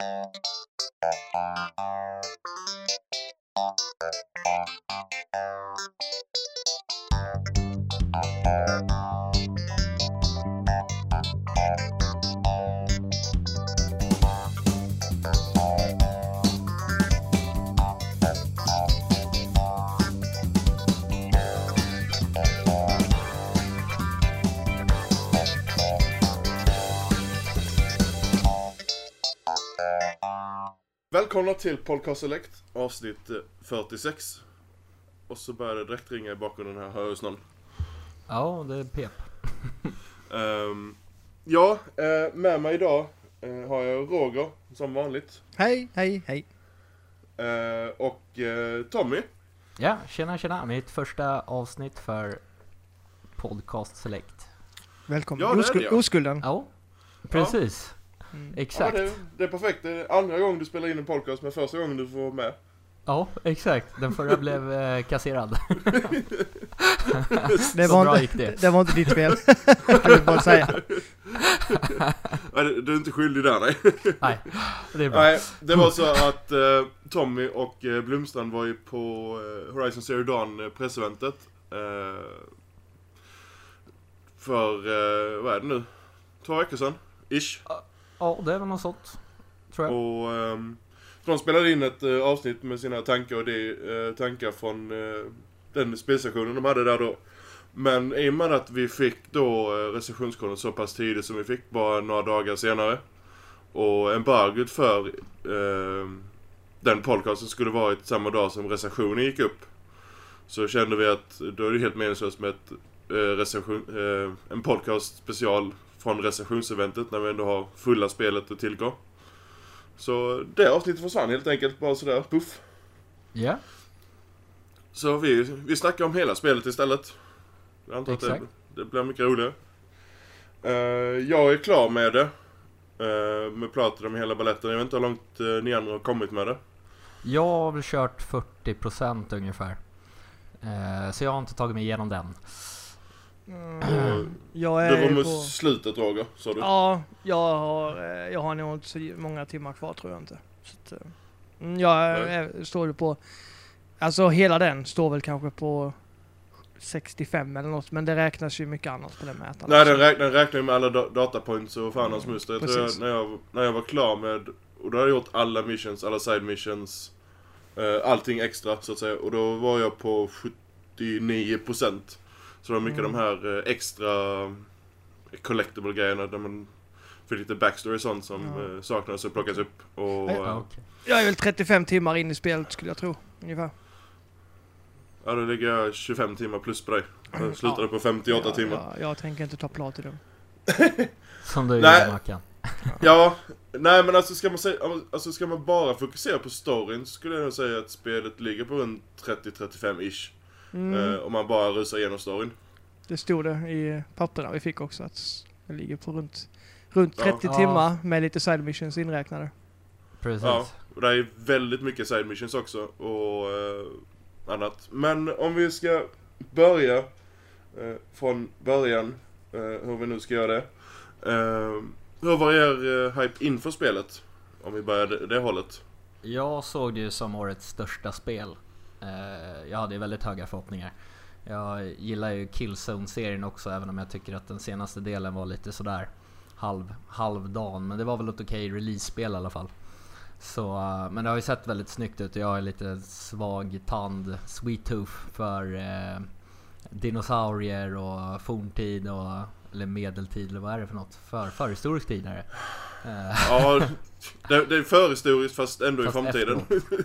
Thank you. Välkomna till Podcast Select avsnitt eh, 46. Och så börjar det direkt ringa i bakgrunden här, hör jag någon. Ja, det är pep. Ehm, ja, eh, med mig idag eh, har jag Roger som vanligt. Hej, hej, hej. Eh, och eh, Tommy. Ja, tjena tjena. Mitt första avsnitt för Podcast Select. Välkommen. Ja, Oskul-. Oskulden. Ja, precis. Mm. Exakt. Ja, det, det är perfekt. Det är andra gången du spelar in en podcast men första gången du får vara med. Ja, exakt. Den förra blev eh, kasserad. Det var, bra inte, gick det. det var inte ditt fel. kan vi bara säga. Nej, det- du är inte skyldig där nej. Nej, det är bra. Nej, det var så att eh, Tommy och eh, Blomstrand var ju på eh, Horizon Zero Dawn eh, presseventet. Eh, för, eh, vad är det nu? Två veckor sedan? Ish. Ja, det är väl något sånt. Tror jag. Och ehm, de spelade in ett eh, avsnitt med sina tankar och det, eh, tankar från eh, den spelstationen de hade där då. Men i och med att vi fick då recensionskoden så pass tidigt som vi fick, bara några dagar senare. Och embargot för eh, den podcasten skulle varit samma dag som recensionen gick upp. Så kände vi att då är det helt meningslöst med ett, eh, recension, eh, en podcast special från recensionseventet när vi ändå har fulla spelet att tillgå. Så det avsnittet försvann helt enkelt, bara sådär, puff. Ja, Så vi, vi snackar om hela spelet istället. Jag antar att det, Exakt. det blir mycket roligare. Eh, jag är klar med det. Uh, med Platinum hela baletten. Jag vet inte hur långt uh, ni andra har kommit med det. jag har väl kört 40% ungefär. Eh, så jag har inte tagit mig igenom den. Mm. Jag Det var är med på... slutet Roger, sa du? Ja, jag har, eh, jag har nog inte så många timmar kvar tror jag inte. Så att, eh, mm, jag är, står ju på... Alltså hela den står väl kanske på 65 eller något. Men det räknas ju mycket annat på den mätaren. Nej, den räknar, den räknar ju med alla da- datapoints och fan hans muster. Jag tror jag, när, jag, när jag var klar med... Och då hade jag gjort alla missions, alla side missions. eh, allting extra så att säga. Och då var jag på 79%. Så det var mycket Mm. de här eh, extra collectible grejerna där man fick lite backstory och sånt som Ja. eh, saknades och plockas upp. Och, Ja, eh, okej. Jag är väl 35 timmar in i spelet skulle jag tro. Ungefär. ja, då ligger jag 25 timmar plus på dig. Jag slutade på 58 ja, timmar. Ja, jag tänker inte ta Platinum. Som du gjorde Mackan. Ja, nej men alltså ska man säga, alltså ska man bara fokusera på storyn så skulle jag nog säga att spelet ligger på runt 30-35 ish. Mm. Eh, om man bara rusar igenom storyn. Det stod det i papperna vi fick också att det ligger på runt, runt Ja. 30 Ja. timmar med lite side missions inräknade. Precis. Ja, och det är väldigt mycket side missions också och eh, annat. Men om vi ska börja eh, från början, eh, hur vi nu ska göra det. Eh, hur var er eh, hype inför spelet? Om vi börjar det, det hållet. Jag såg det ju som årets största spel. Eh, jag hade väldigt höga förhoppningar. Jag gillar ju Killzone-serien också även om jag tycker att den senaste delen var lite sådär halv, halvdan. Men det var väl ett okej release-spel i alla fall. Så, eh, men det har ju sett väldigt snyggt ut och jag har lite svag tand, sweet tooth för eh, dinosaurier och forntid och eller medeltid eller vad är det för något? För, förhistorisk tid är det. Eh, Ja, det, det är förhistoriskt fast ändå Fast i framtiden.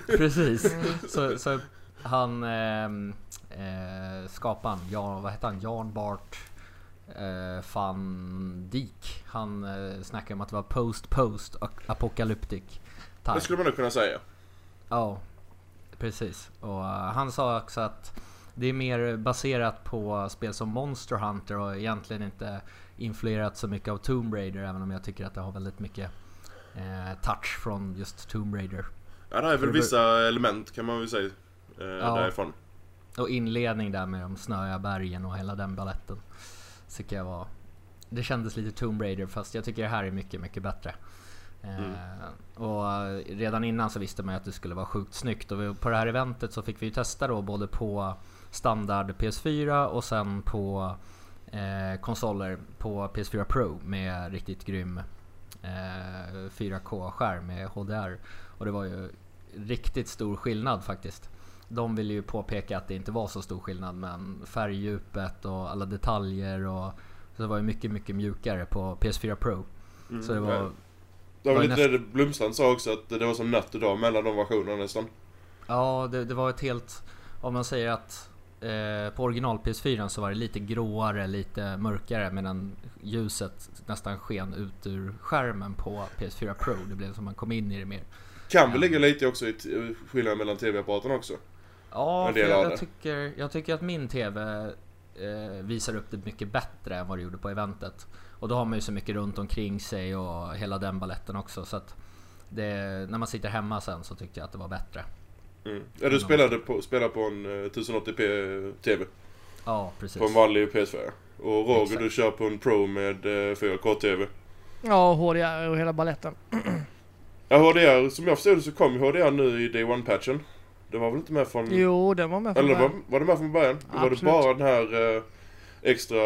Precis. Så, så han, ehm, eh, skaparen, Jan, vad heter han? Jan Bart eh, van Dijk. Han eh, snackade om att det var post-post apocalyptic time. Det skulle man nog kunna säga. Ja, precis. Och eh, han sa också att det är mer baserat på spel som Monster Hunter och egentligen inte influerat så mycket av Tomb Raider även om jag tycker att det har väldigt mycket eh, touch från just Tomb Raider. Ja, det är För väl vissa element kan man väl säga. Eh, Ja. Därifrån. Och inledning där med de snöiga bergen och hela den baletten. Tycker jag var... Det kändes lite Tomb Raider fast jag tycker det här är mycket, mycket bättre. Eh, och eh, redan innan så visste man ju att det skulle vara sjukt snyggt och vi, på det här eventet så fick vi ju testa då både på standard PS4 och sen på eh, konsoler på PS4 Pro med riktigt grym eh, 4K-skärm med HDR. Och det var ju riktigt stor skillnad faktiskt. De ville ju påpeka att det inte var så stor skillnad men färgdjupet och alla detaljer och så det var ju mycket, mycket mjukare på PS4 Pro. Mm. Så det var... Det var var lite näst- det Blomstrand sa också att det var som natt och dag mellan de versionerna nästan. Ja, det, det var ett helt... Om man säger att eh, på original PS4 så var det lite gråare, lite mörkare medan ljuset nästan sken ut ur skärmen på PS4 Pro. Det blev som man kom in i det mer. Kan väl Ja. ligga lite också i skillnaden mellan tv-apparaterna också. Ja, för del jag, av jag, tycker, jag tycker att min TV eh, visar upp det mycket bättre än vad det gjorde på eventet. Och då har man ju så mycket runt omkring sig och hela den balletten också. Så att det, när man sitter hemma sen så tyckte jag att det var bättre. Mm. Ja, du spelade på, spelade på en eh, 1080p TV. Ja, precis. På en vanlig PS4. Och Roger, Exakt. du kör på en Pro med eh, 4K-TV. Ja, HDR och hela balletten. Ja, HDR, som jag förstod det så kom HDR nu i Day One-patchen. Det var väl inte med från... Jo, den var med från Eller var, början. var det med från början? Då var det Absolut. bara den här eh, extra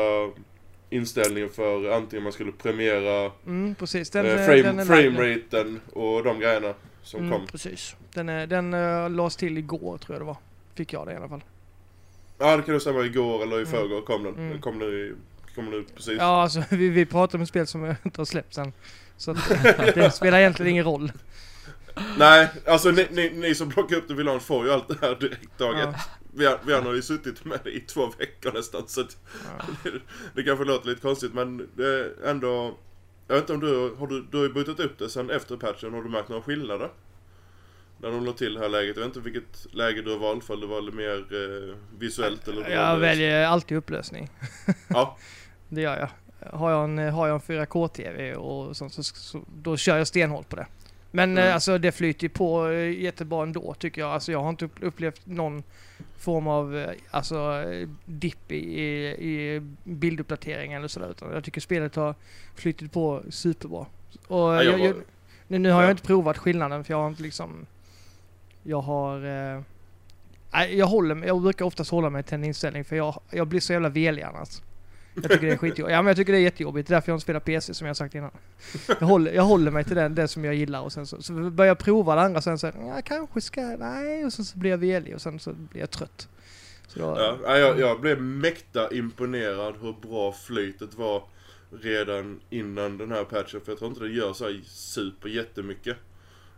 inställningen för antingen man skulle premiera Mm, precis. Den, eh, eh, frame, den är lagd nu. frameraten och de grejerna som mm, kom. Precis. Den, är, den uh, lades till igår tror jag det var. Fick jag det i alla fall. Ja, det kan nog stämma. Igår eller i Mm. förrgår kom den. Mm. Den kom nu, i- kom nu precis. Ja, alltså vi, vi pratar om ett spel som inte har släppts än. Så att, det spelar egentligen ingen roll. Nej, alltså ni, ni, ni som plockar upp det vid launch får ju allt det här direkt dag Ja. ett. Vi, har- vi har ju suttit med det i två veckor nästan så att Ja. det kanske låter lite konstigt men det är ändå... Jag vet inte om du har, du, du har ju bytt upp det sen efter patchen, har du märkt några skillnader? När de lade till det här läget, jag vet inte vilket läge du har valt för, det var lite mer eh, visuellt eller? Jag det- väljer alltid upplösning. Ja, Det gör jag. Har jag en, har jag en 4K-TV och sånt så, så då kör jag stenhårt på det. Men Mm. eh, alltså det flyter ju på eh, jättebra ändå tycker jag. Alltså jag har inte upp- upplevt någon form av eh, alltså, dipp i, i, i bilduppdatering eller sådär. Utan jag tycker spelet har flyttit på superbra. Och Ja, jag jag, nu, nu har jag Ja. inte provat skillnaden för jag har inte liksom... Jag har... Eh, jag, håller, jag brukar oftast hålla mig till en inställning för jag, jag blir så jävla velig annars. Jag tycker det är skitjobbigt. Ja men jag tycker det är jättejobbigt. Det är därför jag inte spelar PC som jag sagt innan. Jag håller, jag håller mig till den, det som jag gillar och sen så, så börjar jag prova det andra sen så ja, kanske ska nej och sen så blir jag velig och sen så blir jag trött. Så då, ja, jag, jag blev mäkta imponerad hur bra flytet var redan innan den här patchen för jag tror inte det gör så här super jättemycket.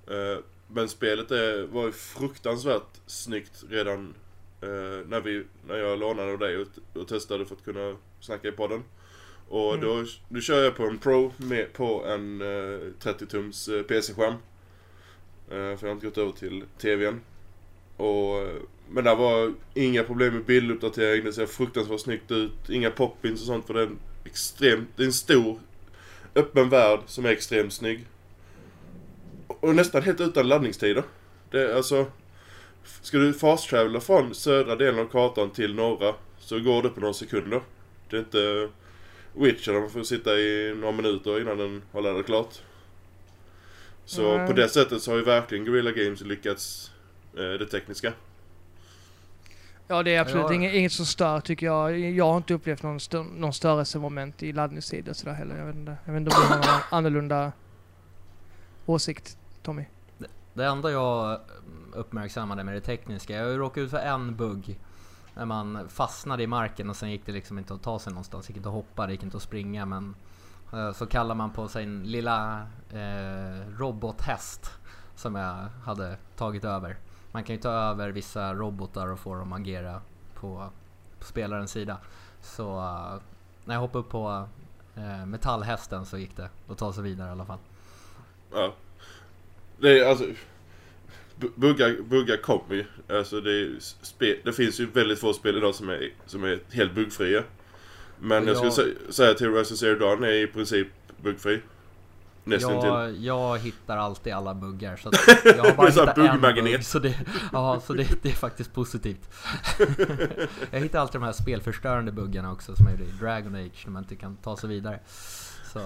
Eh, men spelet är, var ju fruktansvärt snyggt redan eh, när, vi, när jag lånade av dig och, och testade för att kunna snacka i podden. Och Mm. då, nu kör jag på en Pro med, på en eh, 30-tums eh, PC-skärm. Eh, för jag har inte gått över till TVn. Och, eh, men det var inga problem med bilduppdatering, det ser fruktansvärt snyggt ut. Inga pop-ins och sånt för det är en extremt, det är en stor öppen värld som är extremt snygg. Och nästan helt utan laddningstider. Det är alltså... Ska du fast travela från södra delen av kartan till norra så går det på några sekunder. Det är inte Witcher där man får sitta i några minuter innan den har laddat klart. Så Nej. på det sättet så har ju verkligen Guerrilla Games lyckats eh, det tekniska. ja det är absolut Ja. inget, inget som stör tycker jag. Jag har inte upplevt någon, stö, någon störelsemoment i laddningstider sådär heller. Jag vet inte, jag vet inte om du har någon annorlunda åsikt Tommy? Det enda jag mm, uppmärksammade med det tekniska, jag råkade ut för en bugg. När man fastnade i marken och sen gick det liksom inte att ta sig någonstans. Det gick inte att hoppa, det gick inte att springa men eh, så kallar man på sin lilla eh, robothäst som jag hade tagit över. Man kan ju ta över vissa robotar och få dem att agera på, på spelarens sida. Så eh, när jag hoppade upp på eh, metallhästen så gick det att ta sig vidare i alla fall. Ja. Det är alltså bu- Buggar, buggar kommer ju. Alltså det, är spe, det finns ju väldigt få spel idag som är, som är helt buggfria. Men jag skulle Ja. sä- säga att Horizon Zero Dawn är i princip buggfri. Nästan till. jag, jag hittar alltid alla buggar så jag har bara Det är så här hittat en bugg så, det, ja, så det, det är faktiskt positivt. jag hittar alltid de här spelförstörande buggarna också som jag gjorde i Dragon Age när man inte kan ta sig vidare. Så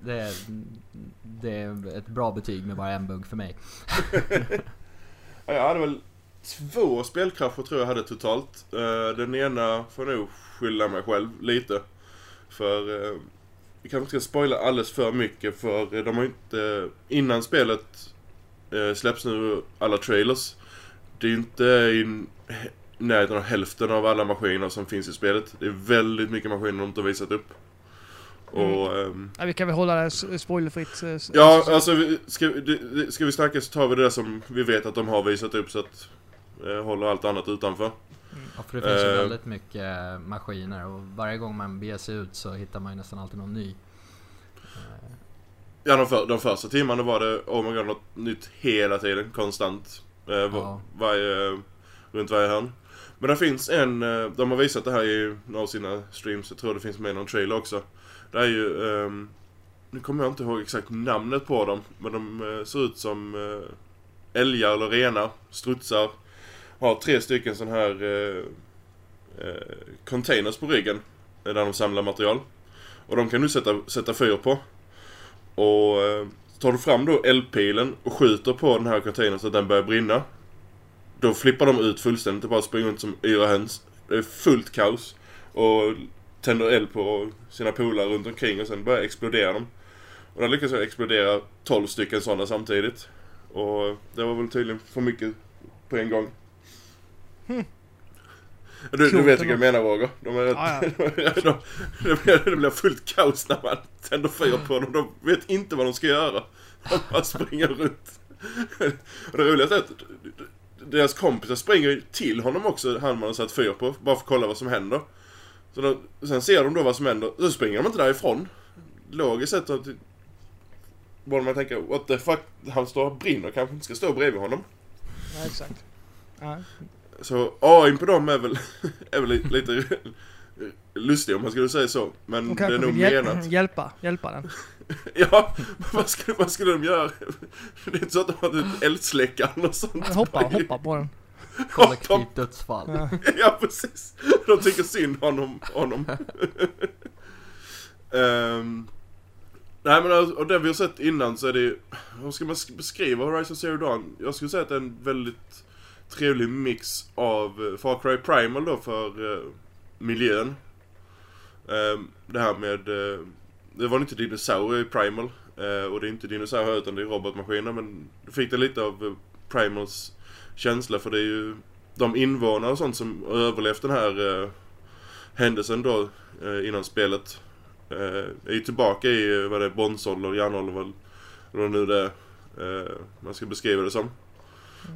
det är, det är ett bra betyg med bara en bugg för mig. Ja, jag hade väl två spelkrafter tror jag hade totalt. Eh, den ena får jag nog skylla mig själv lite. För eh, vi kanske inte ska spoila alldeles för mycket för eh, de har ju inte... Innan spelet släpps nu alla trailers. Det är ju inte i närheten av hälften av alla maskiner som finns i spelet. Det är väldigt mycket maskiner de inte har visat upp. Och... ehm, Ja, vi kan väl hålla det spoilerfritt. eh, Ja, så- alltså ska, ska vi snacka så tar vi det som vi vet att de har visat upp så att eh, håller allt annat utanför. Ja, för det finns ju Eh. väldigt mycket maskiner och varje gång man beger sig ut så hittar man ju nästan alltid någon ny. Eh, Ja, de, för, de första timmarna var det oh my god, något nytt hela tiden, konstant. Eh, Ja. varje, runt varje hörn. Men det finns en, eh, de har visat det här i några av sina streams, jag tror det finns med i någon trailer också. Det är ju, Um, nu kommer jag inte ihåg exakt namnet på dem, men de uh, ser ut som uh, älgar eller renar, strutsar. Har tre stycken sån här uh, containers på ryggen, där de samlar material. Och de kan du sätta, sätta fyr på. Och tar du fram då eldpilen och skjuter på den här containern så att den börjar brinna. Då flippar de ut fullständigt och bara springer runt som yra höns. Det är fullt kaos. Och tänder eld på sina polare runt omkring och sen börjar explodera de. Och där lyckas jag explodera 12 stycken sådana samtidigt. Och det var väl tydligen för mycket på en gång. Du, du Coolt vet vilka jag menar Roger? De är, Ja, de, det, blir, det blir fullt kaos när man tänder fyr på dem. De vet inte vad de ska göra. De bara springer runt. Och det roliga är att deras kompisar springer till honom också, han man har satt fyr på, bara för att kolla vad som händer. Så då, sen ser de då vad som händer, så springer de inte därifrån. Logiskt sett att borde man tänka, what the fuck, han står och brinner, kanske inte ska stå bredvid honom. Ja, exakt. Ja. Så AI på dem är väl, är väl lite, lustig om man skulle säga så. Men De det är nog hjäl- menat. hjälpa, hjälpa den. Ja, vad skulle, vad skulle de göra? Det är inte så att de har ett eldsläckare eller sånt. Hoppa, hoppa på den. Kollektivt dödsfall. Ja. Ja, precis. De tycker synd honom. honom. Ehm, nej men alltså, och det vi har sett innan så är det Hur ska man sk- beskriva Horizon Zero Dawn? Jag skulle säga att det är en väldigt trevlig mix av eh, Far Cry Primal då för eh, miljön. Ehm, det här med eh, Det var inte dinosaurier i Primal. eh, och det är inte dinosaurier utan det är robotmaskiner men du fick det lite av Primals känsla för det är ju de invånare och sånt som överlevt den här eh, händelsen då eh, innan spelet eh, är ju tillbaka i eh, vad det är, bronsålder, järnålder väl, eller nu det är, eh, man ska beskriva det som.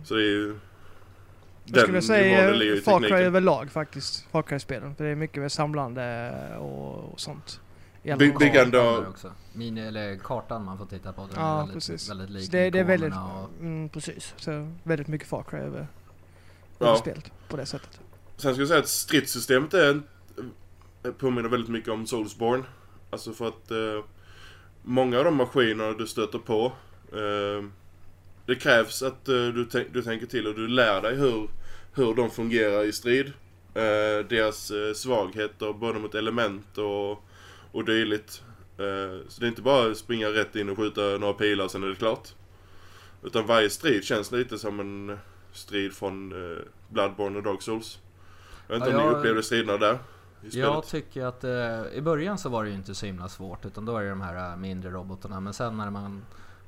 Så det är ju Jag skulle säga Far Cry överlag faktiskt. Far Cry-spelen. För det är mycket mer samlande och, och sånt. Big-. Big Gun då- Kartan där också. Mini, eller kartan man får titta på. Den Ja, är väldigt, precis. väldigt lik Så det, det är väldigt, och, mm, precis. Så väldigt mycket Far Cry över, Ja. över spelet på det sättet. Sen ska jag säga att stridssystemet är påminner väldigt mycket om Soulsborne. Alltså för att eh, många av de maskiner du stöter på eh, det krävs att eh, du, du tänker till och du lär dig hur, hur de fungerar i strid. Eh, deras eh, svagheter både mot element och, och dylikt. Eh, så det är inte bara att springa rätt in och skjuta några pilar och sen är det klart. Utan varje strid känns lite som en strid från eh, Bloodborne och Dark Souls. Jag vet inte Ja, om ni upplevde striderna där? Jag tycker att eh, i början så var det ju inte så himla svårt utan då är det de här mindre robotarna men sen när man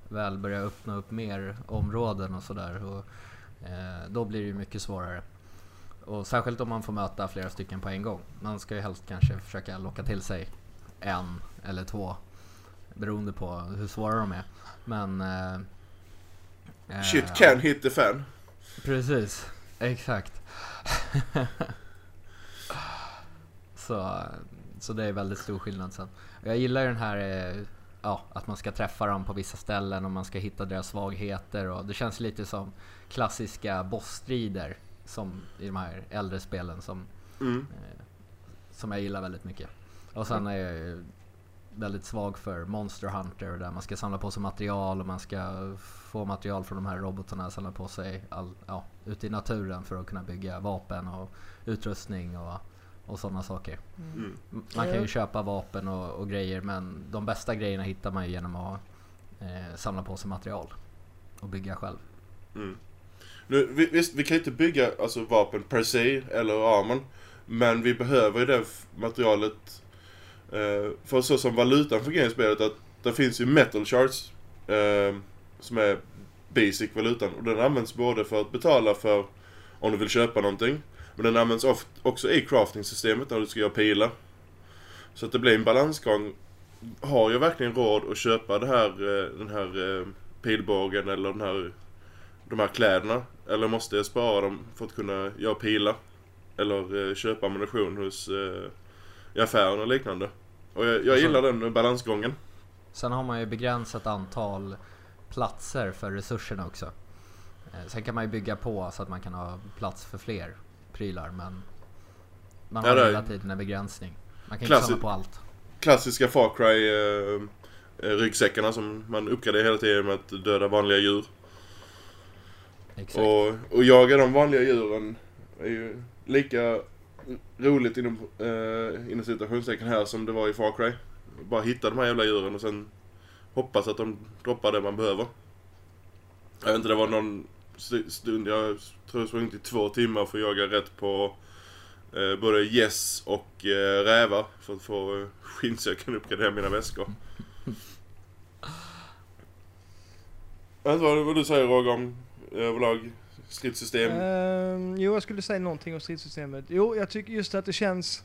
väl börjar öppna upp mer områden och sådär eh, då blir det ju mycket svårare. Och särskilt om man får möta flera stycken på en gång. Man ska ju helst kanske försöka locka till sig en eller två beroende på hur svåra de är. Men... Eh, eh, Shit can hit the fan. Precis, exakt. så, så det är väldigt stor skillnad sen. Jag gillar ju den här, eh, ja, att man ska träffa dem på vissa ställen och man ska hitta deras svagheter och det känns lite som klassiska bossstrider som i de här äldre spelen som, Mm. eh, som jag gillar väldigt mycket. Och sen är jag ju väldigt svag för Monster Hunter där man ska samla på sig material och man ska få material från de här robotarna, samla på sig all, ja, ute i naturen för att kunna bygga vapen och utrustning och och sådana saker. Mm. Man kan ju köpa vapen och, och grejer men de bästa grejerna hittar man ju genom att eh, samla på sig material och bygga själv. Mm. Nu, vi, visst, vi kan inte bygga alltså, vapen per se eller armor. Men vi behöver ju det materialet. Eh, för så som valutan fungerar i spelet att det finns ju metal shards. Eh, som är basic valutan. Och den används både för att betala för om du vill köpa någonting. Men den används oft, också i crafting-systemet när du ska göra pilar. Så att det blir en balansgång. Har jag verkligen råd att köpa det här, eh, den här pilbågen eller den här, de här kläderna? Eller måste jag spara dem för att kunna göra pilar? Eller köpa ammunition hos i affären och liknande. Och jag, jag Alltså- gillar den balansgången. Sen har man ju begränsat antal platser för resurserna också. Eh, Sen kan man ju bygga på så att man kan ha plats för fler prylar men man Ja, har är- hela tiden en begränsning. Man kan inte Klassi- samla på allt. Klassiska Far Cry eh, eh, ryggsäckarna som man uppgraderar hela tiden med att döda vanliga djur. Exakt. Och, och jaga de vanliga djuren är ju lika roligt inom, eh, inom citationstecken här som det var i Far Cry. Bara hitta de här jävla djuren och sen hoppas att de droppar det man behöver. Jag vet inte, det var någon stund, jag tror jag sprungit i två timmar för att jaga rätt på eh, både gäss och eh, rävar för att få eh, skinn så jag kan uppgradera mina väskor. Jag vet inte vad, vad du säger Roger om eh, överlag stridssystem. Um, jo, jag skulle säga någonting om stridssystemet. Jo, jag tycker just att det känns...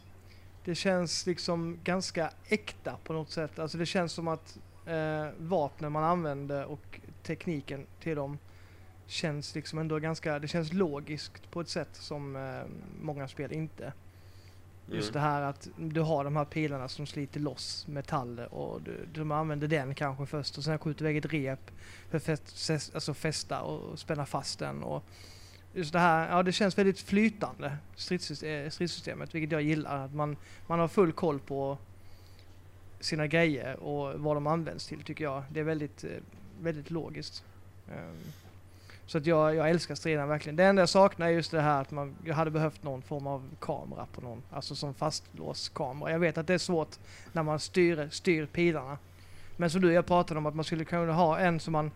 Det känns liksom ganska äkta på något sätt. Alltså det känns som att eh, vapnen man använder och tekniken till dem känns liksom ändå ganska... Det känns logiskt på ett sätt som eh, många spel inte. Just det Mm. här att du har de här pilarna som sliter loss metaller och du, du använder den kanske först och sen skjuter iväg ett rep för att fäst, alltså fästa och spänna fast den. Och just det här, ja det känns väldigt flytande stridssystem, eh, stridssystemet vilket jag gillar. Att man, man har full koll på sina grejer och vad de används till tycker jag. Det är väldigt, eh, väldigt logiskt. Så att jag, jag älskar striderna verkligen. Det enda jag saknar är just det här att man, jag hade behövt någon form av kamera på någon. Alltså som fastlåskamera. Jag vet att det är svårt när man styr, styr pilarna. Men som du och jag pratade om att man skulle kunna ha en som man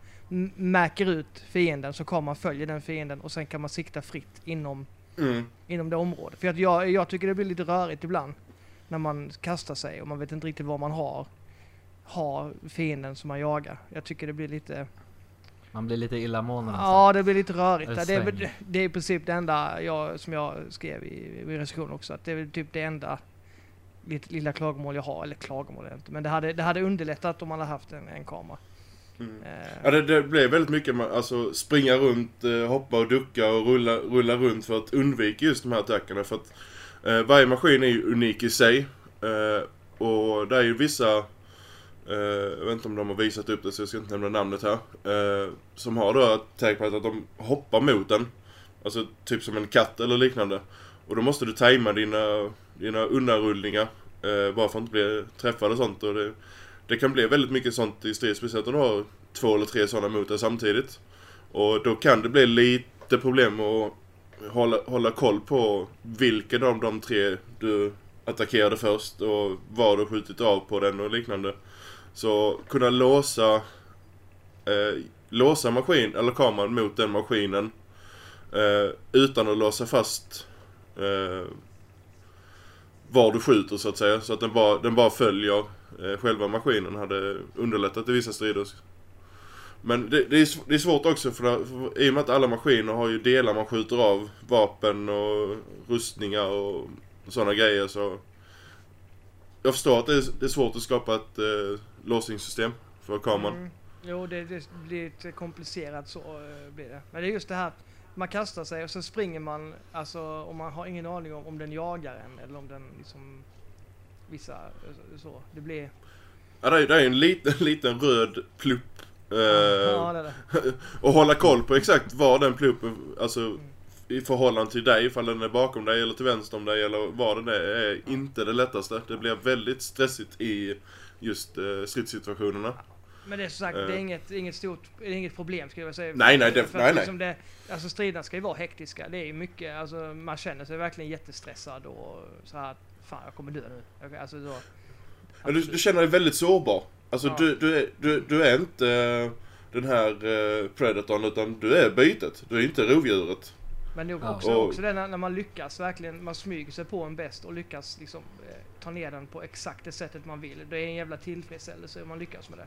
märker ut fienden så kameran följer den fienden och sen kan man sikta fritt inom, Mm. inom det området. För att jag, jag tycker det blir lite rörigt ibland när man kastar sig och man vet inte riktigt vad man har, har fienden som man jagar. Jag tycker det blir lite Man blir lite illamående nästan. Ja, det blir lite rörigt. Eller Det är, det är i princip det enda jag, som jag skrev i, i recensionen också. Att det är typ det enda lite, lilla klagomål jag har. Eller klagomål inte. Men det hade, det hade underlättat om man hade haft en, en kamera. Mm. Eh, Ja, det, det blev väldigt mycket alltså, springa runt, eh, hoppa och ducka och rulla, rulla runt för att undvika just de här attackerna. För att eh, varje maskin är ju unik i sig. Eh, och det är ju vissa, Uh, jag vet inte om de har visat upp det så jag ska inte nämna namnet här. Uh, som har då attack på att de hoppar mot den. Alltså typ som en katt eller liknande. Och då måste du tajma dina, dina undanrullningar. Uh, eh, bara för att inte bli träffad och sånt. Och det, det kan bli väldigt mycket sånt i strid, speciellt om du har två eller tre sådana mot dig samtidigt. Och då kan det bli lite problem att hålla, hålla koll på vilken av de tre du attackerade först och vad du skjutit av på den och liknande. Så kunna låsa eh, låsa maskin, eller kameran mot den maskinen eh, utan att låsa fast eh, var du skjuter så att säga. Så att den bara, den bara följer eh, själva maskinen hade underlättat i vissa strider. Men det, det, är, det är svårt också för, för i och med att alla maskiner har ju delar man skjuter av. Vapen och rustningar och sådana grejer så... Jag förstår att det är, det är svårt att skapa ett eh, låsningssystem för kameran. Mm. Jo, det, det blir lite komplicerat så eh, blir det. Men det är just det här att man kastar sig och så springer man, alltså och man har ingen aning om om den jagar en eller om den liksom vissa eh, så. Det blir... Ja, det är, det är en liten, liten röd plupp. Eh, ja, det det. och hålla koll på exakt var den pluppen, alltså i förhållande till dig, ifall den är bakom dig eller till vänster om dig eller var den är, är inte det lättaste. Det blir väldigt stressigt i just eh, stridssituationerna. Men det är som sagt, Eh. det är inget, inget stort, inget problem skulle jag säga. Nej, nej, det- För nej, nej. liksom Det, alltså striderna ska ju vara hektiska. Det är ju mycket, alltså man känner sig verkligen jättestressad och så här, fan jag kommer dö nu. Alltså då. Ja, du, du känner dig väldigt sårbar. Alltså Ja. du, du, är, du, du är inte eh, den här eh, predatorn utan du är bytet. Du är inte rovdjuret. Men det är Ja. också, också det när, när man lyckas verkligen, man smyger sig på en bäst och lyckas liksom eh, ta ner den på exakt det sättet man vill. Det är en jävla tillfredsställelse om man lyckas med det.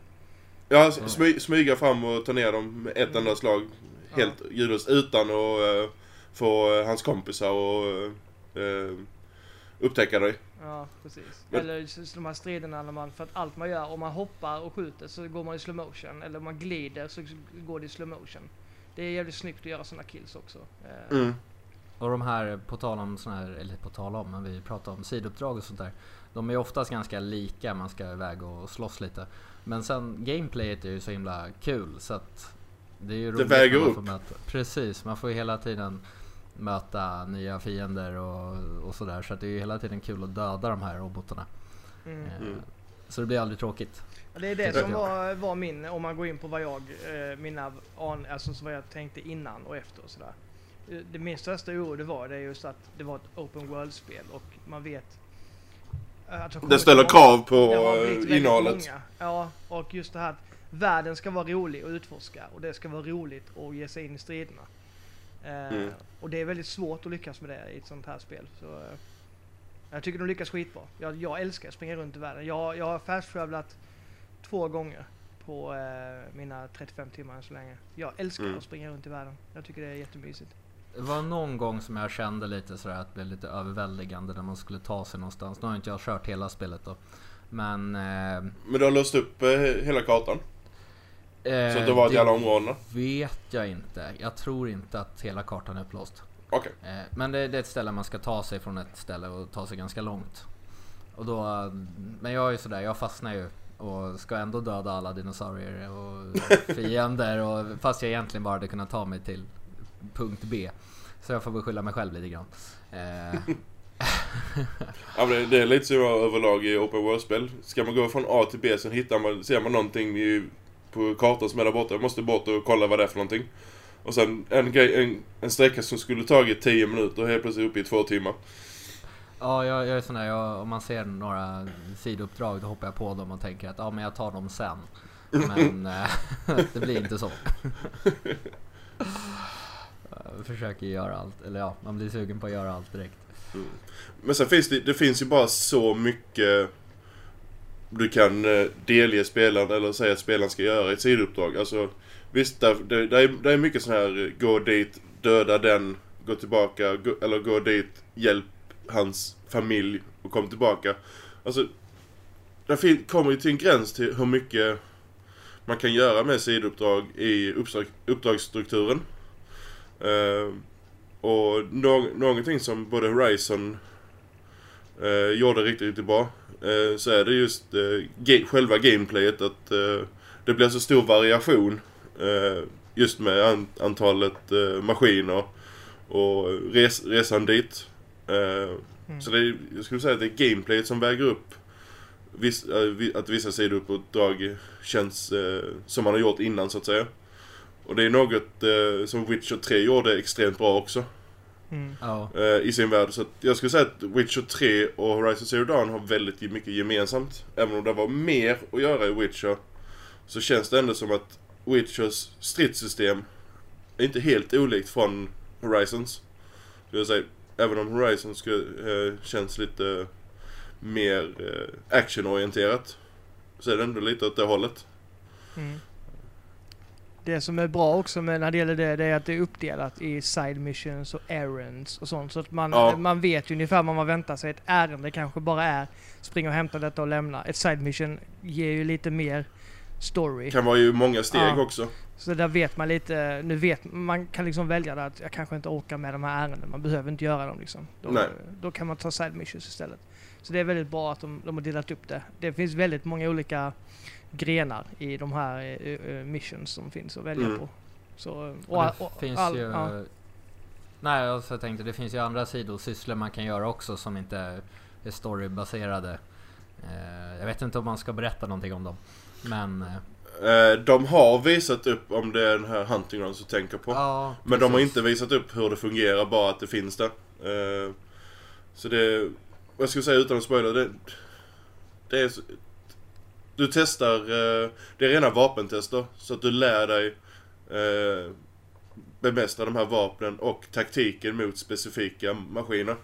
Ja, smy, smyga fram och ta ner dem med ett enda slag. Helt ljudlöst utan att eh, få eh, hans kompisar och eh, upptäcka dig. Ja, precis. Men- Eller de här striderna när man, för att allt man gör, om man hoppar och skjuter så går man i slow motion. Eller om man glider så går det i slow motion. Det är jävligt snyggt att göra sådana kills också. Eh, Mm. Och de här, på tal om såna här, eller på tal om, men vi pratar om sidouppdrag och sånt där. De är oftast ganska lika, man ska iväg och slåss lite. Men sen gameplayet är ju så himla kul så att det är ju roligt väger när man upp. Möta, precis, man får ju hela tiden möta nya fiender och, och sådär. Så att det är ju hela tiden kul att döda de här robotarna. Mm. Eh, Mm. Så det blir aldrig tråkigt. Det är det som var, var min, om man går in på vad jag, eh, mina alltså så vad jag tänkte innan och efter och sådär. Eh, Det min största oro det var det är just att det var ett open world-spel och man vet eh, att Det ställer krav på eh, innehållet. Många. Ja, och just det här att världen ska vara rolig att utforska och det ska vara roligt att ge sig in i striderna. Mm. Och det är väldigt svårt att lyckas med det i ett sånt här spel. Så, jag tycker de lyckas skitbra. Jag, jag älskar att springa runt i världen. Jag, jag har fastskövlat två gånger på eh, mina 35 timmar än så länge. Jag älskar Mm. att springa runt i världen. Jag tycker det är jättemysigt. Det var någon gång som jag kände lite sådär att det blev lite överväldigande när man skulle ta sig någonstans. Nu har inte jag kört hela spelet då. Men... Eh, Men du har låst upp eh, hela kartan. Så att du har varit i alla områdena. vet jag inte. Jag tror inte att hela kartan är upplåst. Okej. Eh, men det, det är ett ställe man ska ta sig från ett ställe och ta sig ganska långt. Och då, eh, men jag är ju sådär, jag fastnar ju och ska ändå döda alla dinosaurier och fiender och, fast jag egentligen bara hade kunnat ta mig till punkt B. Så jag får väl skylla mig själv lite grann. Eh, Ja, men det, är lite så överlag i open world-spel. Ska man gå från A till B sen hittar man, ser man någonting i, på kartan som är där borta. Jag måste bort och kolla vad det är för någonting. Och sen en, grej, en, en sträcka som skulle tagit 10 minuter helt plötsligt uppe i två timmar. Ja, jag, jag är sån där, jag, om man ser några sidouppdrag då hoppar jag på dem och tänker att ja, men jag tar dem sen. Men eh, det blir inte så. Jag försöker göra allt, eller ja, man blir sugen på att göra allt direkt. Men sen finns det, det finns ju bara så mycket du kan eh, delge spelaren eller säga att spelaren ska göra ett sidouppdrag. Alltså visst, där, det, där, är, där är mycket sån här eh, gå dit, döda den, gå tillbaka, gå, eller gå dit, hjälp hans familj och kom tillbaka. Alltså, det kommer ju till en gräns till hur mycket man kan göra med sidouppdrag i uppdrag, uppdragsstrukturen. Eh, och no någonting som både Horizon eh, gjorde riktigt, riktigt bra. Eh, så är det just eh, ge själva gameplayet att eh, det blir så stor variation. Eh, just med an- antalet eh, maskiner och res- resan dit. Eh, Mm. Så det är, jag skulle säga att det är gameplayet som väger upp viss, eh, att vissa sidouppdrag känns eh, som man har gjort innan så att säga. Och det är något eh, som Witcher 3 gjorde extremt bra också Mm. Ja, eh, i sin värld. Så att jag skulle säga att Witcher 3 och Horizon Zero Dawn har väldigt mycket gemensamt. Även om det var mer att göra i Witcher så känns det ändå som att Witchers stridssystem är inte helt olikt från Horizons. Jag säga. Även om Horizon skulle, eh, känns lite mer eh, actionorienterat så är det ändå lite åt det hållet. Mm. Det som är bra också med när det gäller det, det är att det är uppdelat i side missions och errands och sånt. Så att man, Ja. man vet ju ungefär vad man väntar sig. Ett ärende kanske bara är springa och hämta detta och lämna. Ett side mission ger ju lite mer story. Kan vara ju många steg Ja. också. Så där vet man lite, nu vet man kan liksom välja det att jag kanske inte orkar med de här ärendena. Man behöver inte göra dem liksom. Då, Nej. då kan man ta side missions istället. Så det är väldigt bra att de, de har delat upp det. Det finns väldigt många olika grenar i de här eh, eh, missions som finns att välja Mm. på. Så, och det finns all- ju... ja. Nej, alltså jag tänkte det finns ju andra sidosysslor man kan göra också som inte är storybaserade. Eh, jag vet inte om man ska berätta någonting om dem. Men... Eh, Eh, de har visat upp om det är den här hunting grounds du tänker på. Ja, Men de har inte visat upp hur det fungerar, bara att det finns där. Eh, så det, jag ska säga utan att spoila, det, det är Du testar, det är rena vapentester, så att du lär dig bemästra de här vapnen och taktiken mot specifika maskiner.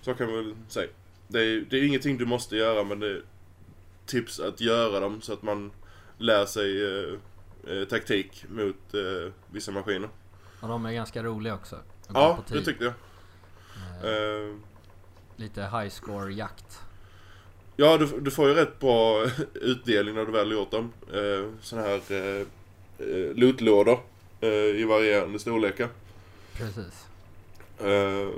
Så kan man väl säga. Det är, det är ingenting du måste göra, men det tips att göra dem så att man lär sig eh, eh, taktik mot eh, vissa maskiner. Och de är ganska roliga också. Ja, det tyckte jag. Eh, Eh, Lite high score jakt. ja, du, du får ju rätt bra utdelning när du väl gjort dem. Eh, sådana här eh, eh, lootlådor eh, i varierande storlekar. Precis. Eh,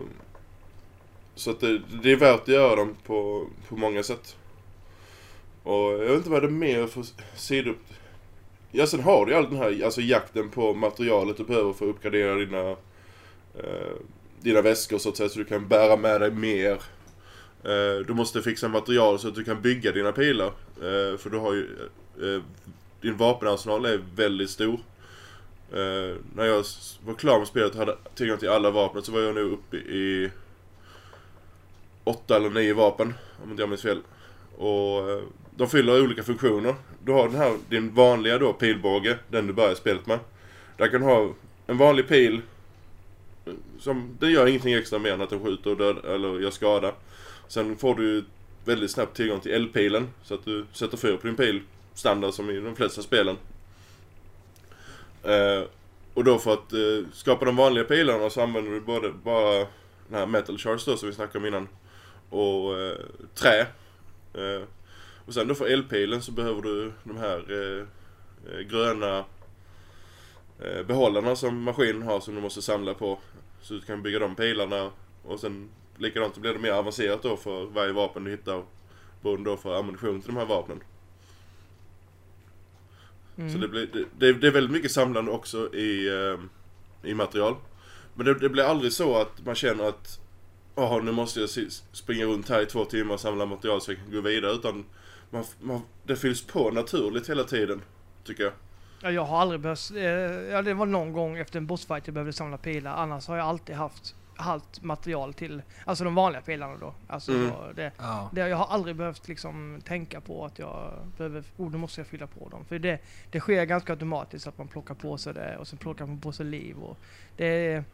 så att det, det är värt att göra dem på, på många sätt. Och jag vet inte vad det är mer för sidor... Ja, sen har du ju all den här alltså jakten på materialet du behöver för att uppgradera dina, eh, dina väskor så att säga, så du kan bära med dig mer. Eh, du måste fixa material så att du kan bygga dina pilar. Eh, för du har ju... Eh, din vapenarsenal är väldigt stor. Eh, när jag var klar med spelet och hade tillgång till alla vapen så var jag nu uppe i åtta eller nio vapen, om inte jag minns fel. Och eh, de fyller olika funktioner. Du har den här, din vanliga då pilbåge, den du börjar spelet med. Där kan du ha en vanlig pil eh, som, den gör ingenting extra mer än att den skjuter och död, eller gör skada. Sen får du väldigt snabbt tillgång till eldpilen så att du sätter fyr på din pil, standard som i de flesta spelen. Eh, och då för att eh, skapa de vanliga pilarna så använder du både bara den här metal charge då som vi snackade om innan och eh, trä. Eh, och sen då för elpilen så behöver du de här eh, eh, gröna eh, behållarna som maskinen har som du måste samla på. Så du kan bygga de pilarna och sen likadant så blir det mer avancerat då för varje vapen du hittar beroende då för ammunition till de här vapnen. Mm. Så det, blir, det, det, det är väldigt mycket samlande också i, i material. Men det, det blir aldrig så att man känner att Jaha, nu måste jag springa runt här i två timmar och samla material så jag kan gå vidare. Utan man, man, det fylls på naturligt hela tiden, tycker jag. Ja, jag har aldrig behövt... Eh, ja, det var någon gång efter en bossfight jag behövde samla pilar. Annars har jag alltid haft allt material till... Alltså de vanliga pilarna då. Alltså Mm. det, Ja. det, jag har aldrig behövt liksom tänka på att jag behöver... Oh, nu måste jag fylla på dem. För det, det sker ganska automatiskt att man plockar på sig det och sen plockar man på sig liv. Och, det,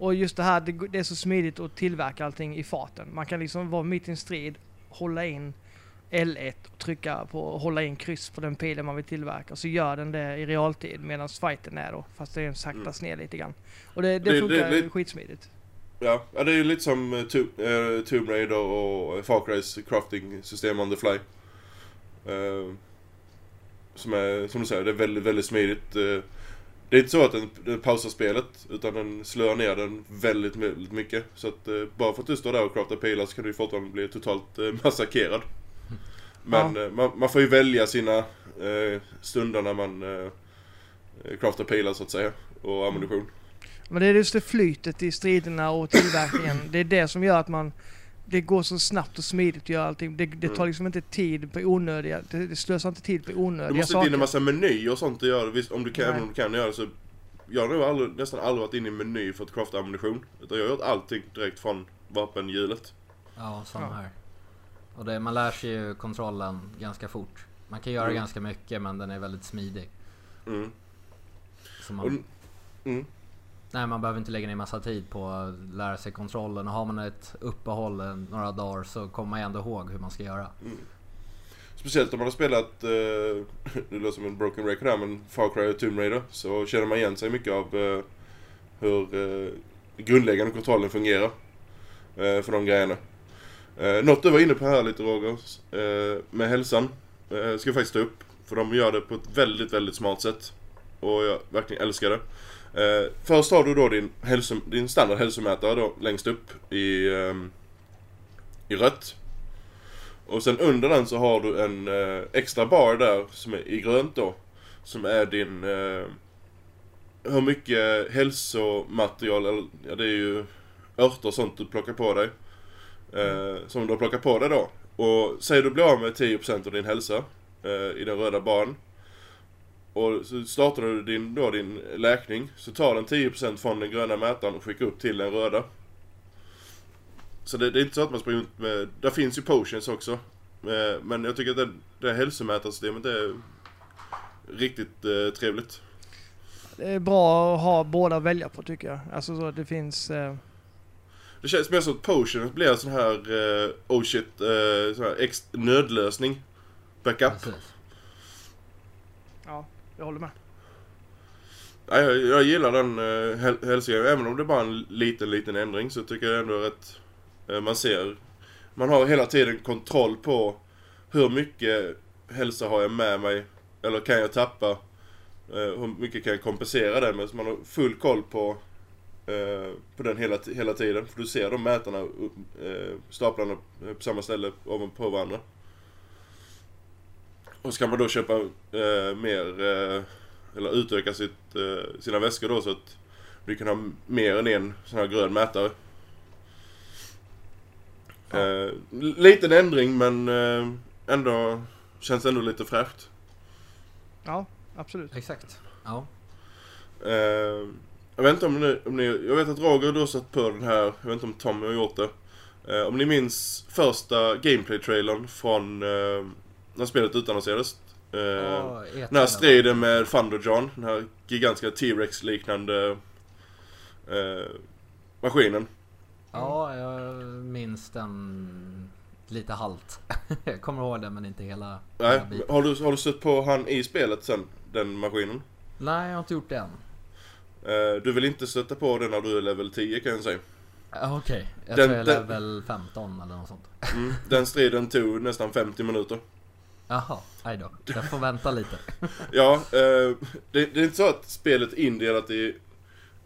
och just det här, det, det är så smidigt att tillverka allting i farten. Man kan liksom vara mitt i en strid, hålla in L1 och trycka på, hålla in kryss på den pilen man vill tillverka. Så gör den det i realtid medan fighten är då. Fast det saktas ner lite grann. Och det, det, Det- det- funkar det- skitsmidigt. Ja, ja det är ju lite som eh, To- eh, Tomb Raider och Far Crys crafting system on the fly. Eh, som är, som du säger, det är väldigt, väldigt smidigt. Eh, det är inte så att den, den pausar spelet, utan den slår ner den väldigt, väldigt mycket. Så att eh, bara för att du står där och craftar pilar så kan du fortfarande bli totalt eh, massakrerad. Men eh, man, man får ju välja sina eh, stunder när man eh, craftar pilar så att säga, och ammunition. Men det är just det flytet i striderna och tillverkningen. det är det som gör att man... Det går så snabbt och smidigt att göra allting. Det, det tar Mm. liksom inte tid på onödiga... Det, det slösar inte tid på onödiga Du måste saker. inte in en massa menyer och sånt att göra. Visst, om du kan, Nej. även om du kan göra det så... Jag har nog aldrig, nästan aldrig varit inne i en meny för att crafta ammunition. Utan jag har gjort allting direkt från vapenhjulet. Ja, samma här. Och det, man lär sig ju kontrollen ganska fort. Man kan göra Mm. ganska mycket men den är väldigt smidig. Mm. Så man, Och, mm nej, man behöver inte lägga ner massa tid på att lära sig kontrollen. Och har man ett uppehåll några dagar så kommer man ju ändå ihåg hur man ska göra. Mm. Speciellt om man har spelat, eh, det låter som en broken record här, men Far Cry och Tomb Raider. Så känner man igen sig mycket av eh, hur eh, grundläggande kontrollen fungerar. Eh, för de grejerna. Eh, något du var inne på här lite Roger, eh, med hälsan. Eh, ska jag faktiskt ta upp. För de gör det på ett väldigt, väldigt smart sätt. Och jag verkligen älskar det. Eh, först har du då din, hälso, din standard hälsomätare då längst upp i, eh, i rött. Och sen under den så har du en eh, extra bar där som är i grönt då. Som är din... Eh, hur mycket hälsomaterial, eller ja det är ju örter och sånt du plockar på dig. Eh, som du har plockat på dig då. Och säg du blir av med 10% av din hälsa eh, i den röda baren. Och så startar du din, då din läkning. Så tar den 10% från den gröna mätaren och skickar upp till den röda. Så det, det är inte så att man springer runt med... Där finns ju potions också. Eh, Men jag tycker att det, det hälsomätarsystemet är riktigt eh, trevligt. Det är bra att ha båda att välja på tycker jag. Alltså så att det finns... Eh, Det känns mer som att potion blir en sån här eh, oh shit, eh, sån här ex- nödlösning. Backup. Precis jag håller med. Jag, jag gillar den eh, uh, hälsogrejen. Även om det är bara en liten, liten ändring så tycker jag ändå att eh, man ser... Man har hela tiden kontroll på hur mycket hälsa har jag med mig. Eller kan jag tappa? Eh, hur mycket kan jag kompensera det med? Så man har full koll på, eh, på den hela, hela tiden. För du ser de mätarna, uh, staplarna på samma ställe ovanpå varandra. Och ska man då köpa eh, mer, eh, eller utöka sitt, eh, sina väskor då så att vi kan ha mer än en sån här grön mätare. Ja. Eh, liten ändring men eh, ändå känns ändå lite fräscht. Ja, absolut. Exakt. Ja. Eh, jag vet inte om ni, om ni, jag vet att Roger du har satt på den här, jag vet inte om Tommy har gjort det. Eh, om ni minns första gameplay-trailern från eh, när spelet utannonserades. Eh, E3 den här striden med Thunderjohn, den här gigantiska T-Rex liknande eh, maskinen. Ja, jag minns den lite halt. jag kommer ihåg den men inte hela, Nej, hela biten. har du, har du stött på han i spelet sen, den maskinen? Nej, jag har inte gjort det än. Eh, du vill inte stöta på den när du är level 10 kan jag säga. Okej, jag Den- tror jag är den- level 15 eller något sånt. Mm, den striden tog nästan 50 minuter. Jaha, aj då. Jag får vänta lite. Ja, eh, det, det är inte så att spelet är indelat i...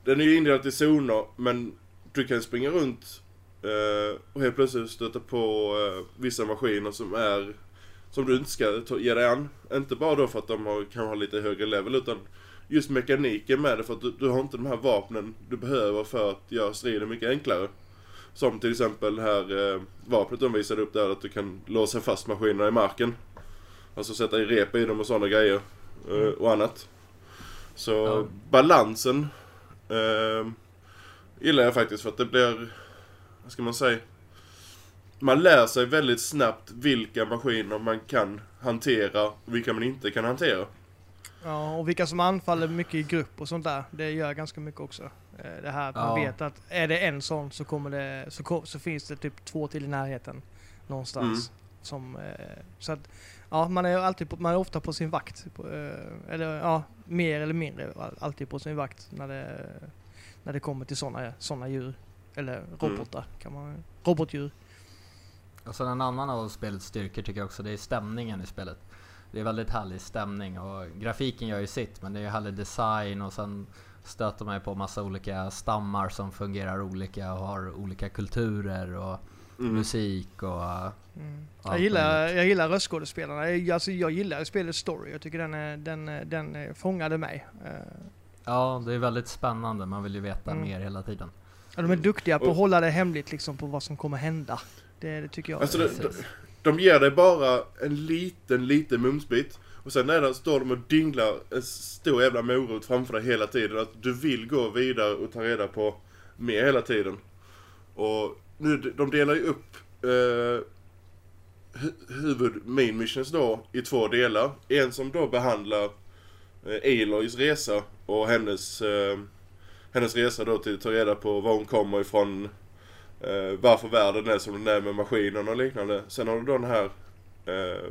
Den är ju indelat i zoner, men du kan springa runt eh, och helt plötsligt stöta på eh, vissa maskiner som är... Som du inte ska ta, ge dig an. Inte bara då för att de har, kan ha lite högre level, utan just mekaniken med det för att du, du har inte de här vapnen du behöver för att göra striden mycket enklare. Som till exempel det här eh, vapnet de visade upp där, att du kan låsa fast maskinerna i marken. Alltså sätta i rep i dem och sådana grejer. eh, och annat. Så Ja. balansen eh, gillar jag faktiskt för att det blir, vad ska man säga? Man lär sig väldigt snabbt vilka maskiner man kan hantera och vilka man inte kan hantera. Ja, och vilka som anfaller mycket i grupp och sånt där. Det gör ganska mycket också. Eh, Det här att man Ja. vet att är det en sån så kommer det, så, så finns det typ två till i närheten. Någonstans. Som, eh, så att, ja, man är alltid på, man är ofta på sin vakt. På, eh, eller ja, mer eller mindre all- alltid på sin vakt när det, när det kommer till såna, såna djur. Eller robotar kan man, robotdjur. Och sen en annan av spelets styrkor tycker jag också, det är stämningen i spelet. Det är väldigt härlig stämning och grafiken gör ju sitt men det är härlig design och sen stöter man ju på massa olika stammar som fungerar olika och har olika kulturer och Mm. musik och... Mm. Ja, Jag, gillar, jag gillar röstskådespelarna. Jag, alltså, jag gillar spelets story. Jag tycker den, är- den, är- den är- fångade mig. Eh, Ja, det är väldigt spännande. Man vill ju veta Mm. mer hela tiden. Ja, de är duktiga på att hålla det hemligt liksom på vad som kommer hända. Det, det tycker jag. Alltså det, de, de ger dig bara en liten, liten mumsbit. Och sen är det, står de och dinglar en stor jävla morot framför dig hela tiden. Att du vill gå vidare och ta reda på mer hela tiden. Och nu, de delar ju upp eh, huvud main missions då i två delar. En som då behandlar eh, Aloys resa och hennes, eh, hennes resa då till att ta reda på var hon kommer ifrån. Eh, varför världen är som den är med maskinerna och liknande. Sen har du då den här, eh,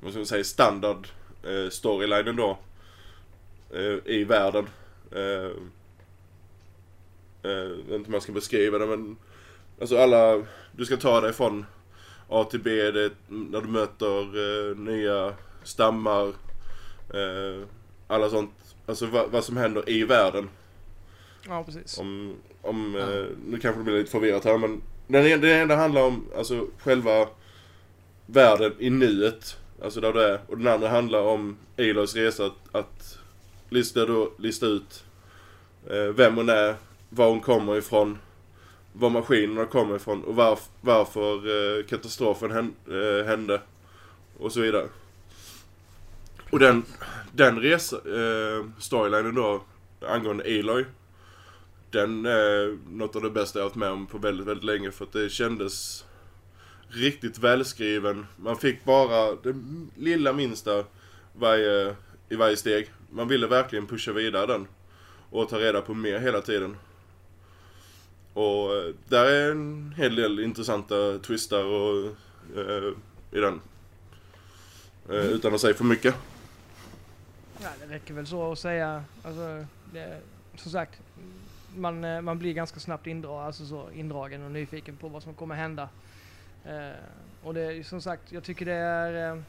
vad ska man säga, standard eh, storylinen då. Eh, I världen. Eh, eh jag vet inte om jag ska beskriva det men Alltså alla, du ska ta dig från A till B det, när du möter eh, nya stammar. Eh, alla sånt. Alltså vad, vad som händer i världen. Ja, precis. Om, om Ja. eh, nu kanske det blir lite förvirrat här men den, en- den enda handlar om alltså själva världen i nuet. Alltså där du är. Och den andra handlar om Aloys resa att, att lista, då, lista ut eh, vem hon är, var hon kommer ifrån, var maskinerna kommer ifrån och varf, varför eh, katastrofen eh, hände. Och så vidare. Och den, den resa, eh, storylinen då angående Eloy. Den är något av det bästa jag har varit med om på väldigt, väldigt länge för att det kändes riktigt välskriven. Man fick bara det lilla minsta varje, i varje steg. Man ville verkligen pusha vidare den. Och ta reda på mer hela tiden. Och eh, där är en hel del intressanta twistar och, eh, i den. Eh, utan att säga för mycket. Ja, det räcker väl så att säga. Alltså, det, som sagt, man, eh, man blir ganska snabbt indra, alltså så indragen och nyfiken på vad som kommer hända. Eh, och det som sagt, jag tycker det är... Eh,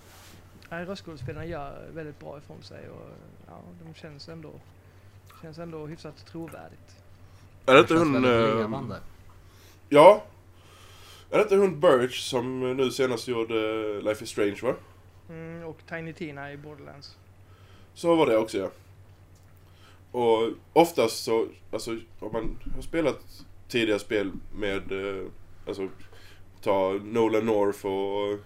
röstskådespelarna gör väldigt bra ifrån sig och ja, de känns ändå, känns ändå hyfsat trovärdigt. Är det inte hon... levande. ja. Är det inte hon Birch som nu senast gjorde Life is Strange va? Mm, och Tiny Tina i Borderlands. Så var det också ja. Och oftast så, alltså om man har spelat tidigare spel med, eh, alltså ta Nolan North och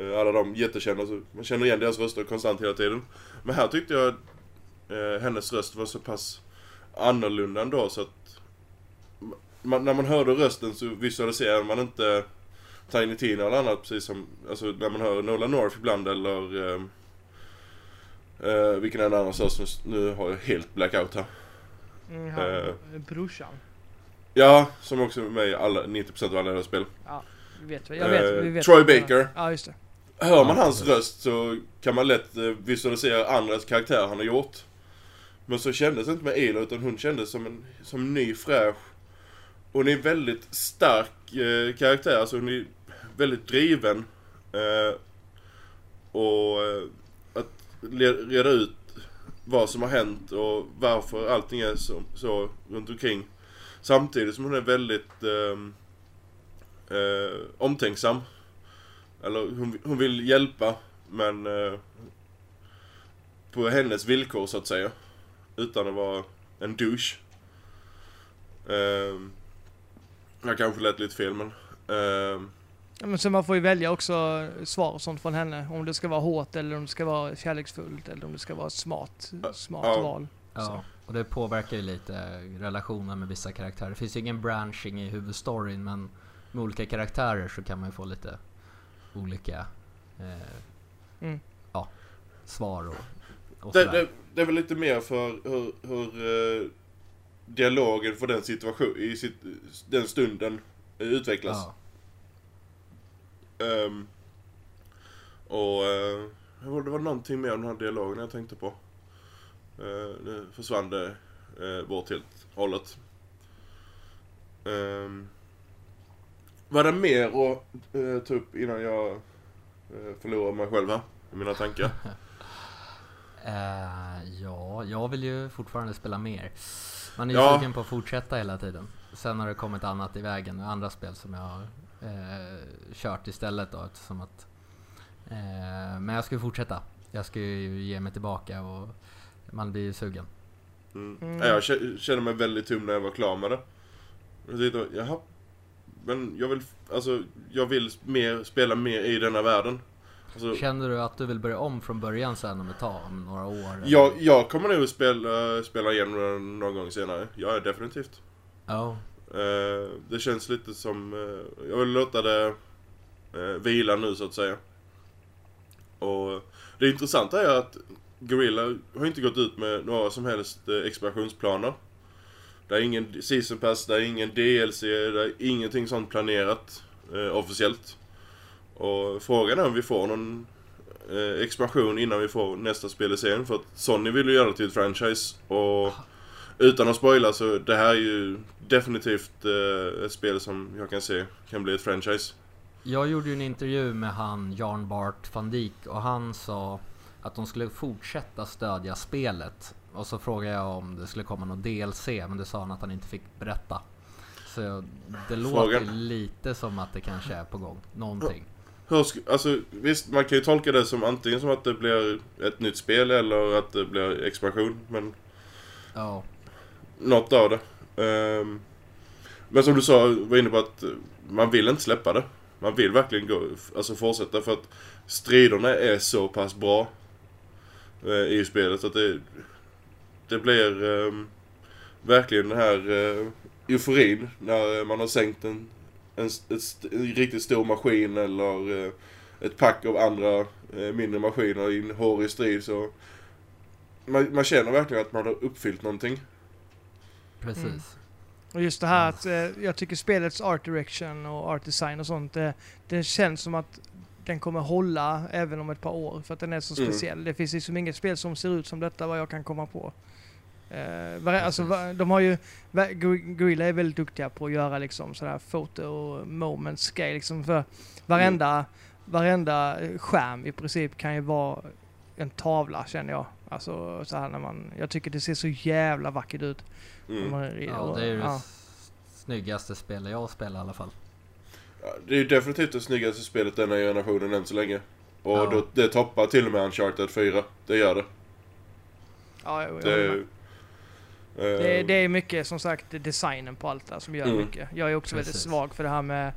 eh, alla de jättekända, så man känner igen deras röster konstant hela tiden. Men här tyckte jag eh, hennes röst var så pass annorlunda ändå så att man, när man hörde rösten så visualiserade man inte Tiny Tina eller annat precis som, alltså när man hör Nolan North ibland eller eh, eh, vilken är den andra rösten? Nu har jag helt blackout här. Mm, han, Eh. brorsan. Ja, som också är med i alla, 90% av alla deras spel. Vi vet, jag vet, Eh, vi vet. Troy Baker. Ja, just det. Hör man Ja, hans röst så kan man lätt eh, visualisera andras karaktärer han har gjort. Men så kändes det inte med Elo utan hon kändes som en som ny fräsch. Hon är en väldigt stark eh, karaktär, alltså hon är väldigt driven. Eh, och eh, att reda ut vad som har hänt och varför allting är så, så runt omkring. Samtidigt som hon är väldigt eh, eh, omtänksam. Eller hon, hon vill hjälpa men eh, på hennes villkor så att säga. Utan att vara en douche. Ehm, jag kanske lät lite fel men. Eh, Ja, men så man får ju välja också svar och sånt från henne. Om det ska vara hårt eller om det ska vara kärleksfullt eller om det ska vara smart, smart Ja. val. Ja, och det påverkar ju lite relationen med vissa karaktärer. Det finns ju ingen branching i huvudstoryn men med olika karaktärer så kan man ju få lite olika eh, Mm. ja, svar och, och det, det, det är väl lite mer för hur, hur eh, dialogen för den situation, i sitt, den stunden utvecklas. ja. Ehm, och eh, det var- någonting mer om den här dialogen jag tänkte på. Uh, nu försvann det uh, bort helt hållet. Um, var det mer att eh, ta upp innan jag uh, förlorar mig själv här i mina tankar? Ja, jag vill ju fortfarande spela mer. Man är ju Ja. sugen på att fortsätta hela tiden. Sen har det kommit annat i vägen, andra spel som jag har eh, kört istället då eftersom att... Eh, men jag ska ju fortsätta. Jag ska ju ge mig tillbaka och man blir ju sugen. Mm. Mm. Ja, Jag kä- kände mig väldigt tom när jag var klar med det. Jag tänkte, jaha. Men jag vill, alltså, jag vill mer, spela mer i denna världen. Alltså, Känner du att du vill börja om från början sen om ett tag, om några år? jag, jag kommer nog spela, spela den någon gång senare. Ja, definitivt. Ja, Eh, det känns lite som, eh, jag vill låta det eh, vila nu så att säga. Och det intressanta är att Gorilla har inte gått ut med några som helst expansionsplaner. Det är ingen season pass, det är ingen DLC, det är ingenting sånt planerat eh, officiellt. Och frågan är om vi får någon eh, expansion innan vi får nästa spel i serien. För att Sony vill ju göra det till ett franchise. Och utan att spoila så det här är ju definitivt eh, ett spel som jag kan se kan bli ett franchise. Jag gjorde ju en intervju med han Jan Bart van Dijk och han sa att de skulle fortsätta stödja spelet. Och så frågade jag om det skulle komma något DLC, men det sa han att han inte fick berätta. Så det låter ju lite som att det kanske är på gång, någonting. Hur alltså visst, man kan ju tolka det som antingen som att det blir ett nytt spel eller att det blir expansion. Men Ja, något av det. Ehm, men som du sa, var inne på att man vill inte släppa det. Man vill verkligen gå, alltså fortsätta för att striderna är så pass bra. eh, i spelet. Att det, det blir eh, verkligen den här eh, euforin när man har sänkt en, en, ett, en riktigt stor maskin eller eh, ett pack av andra eh, mindre maskiner i en hårig strid. Så man, man känner verkligen att man har uppfyllt någonting. Precis. Mm. Och just det här att eh, jag tycker spelets art direction och art design och sånt, det, det känns som att den kommer hålla även om ett par år för att den är så Mm. speciell. Det finns liksom inget spel som ser ut som detta vad jag kan komma på. Eh, var, alltså, de har ju, Gorilla är väldigt duktiga på att göra liksom sådär photo moment scale liksom för varenda, varenda skärm i princip kan ju vara en tavla känner jag. Alltså så här när man, jag tycker det ser så jävla vackert ut. Mm. man Ja, och- det är ju det ja. s- snyggaste spelet jag spelar i alla fall. Ja, Det är ju definitivt det snyggaste spelet denna generationen än så länge. Och Ja. då, det toppar till och med Uncharted 4. Det gör det. Ja, jag, jag Det. Det, eh, det är mycket som sagt designen på allt där som gör Mm. mycket. Jag är också väldigt Precis. svag för det här med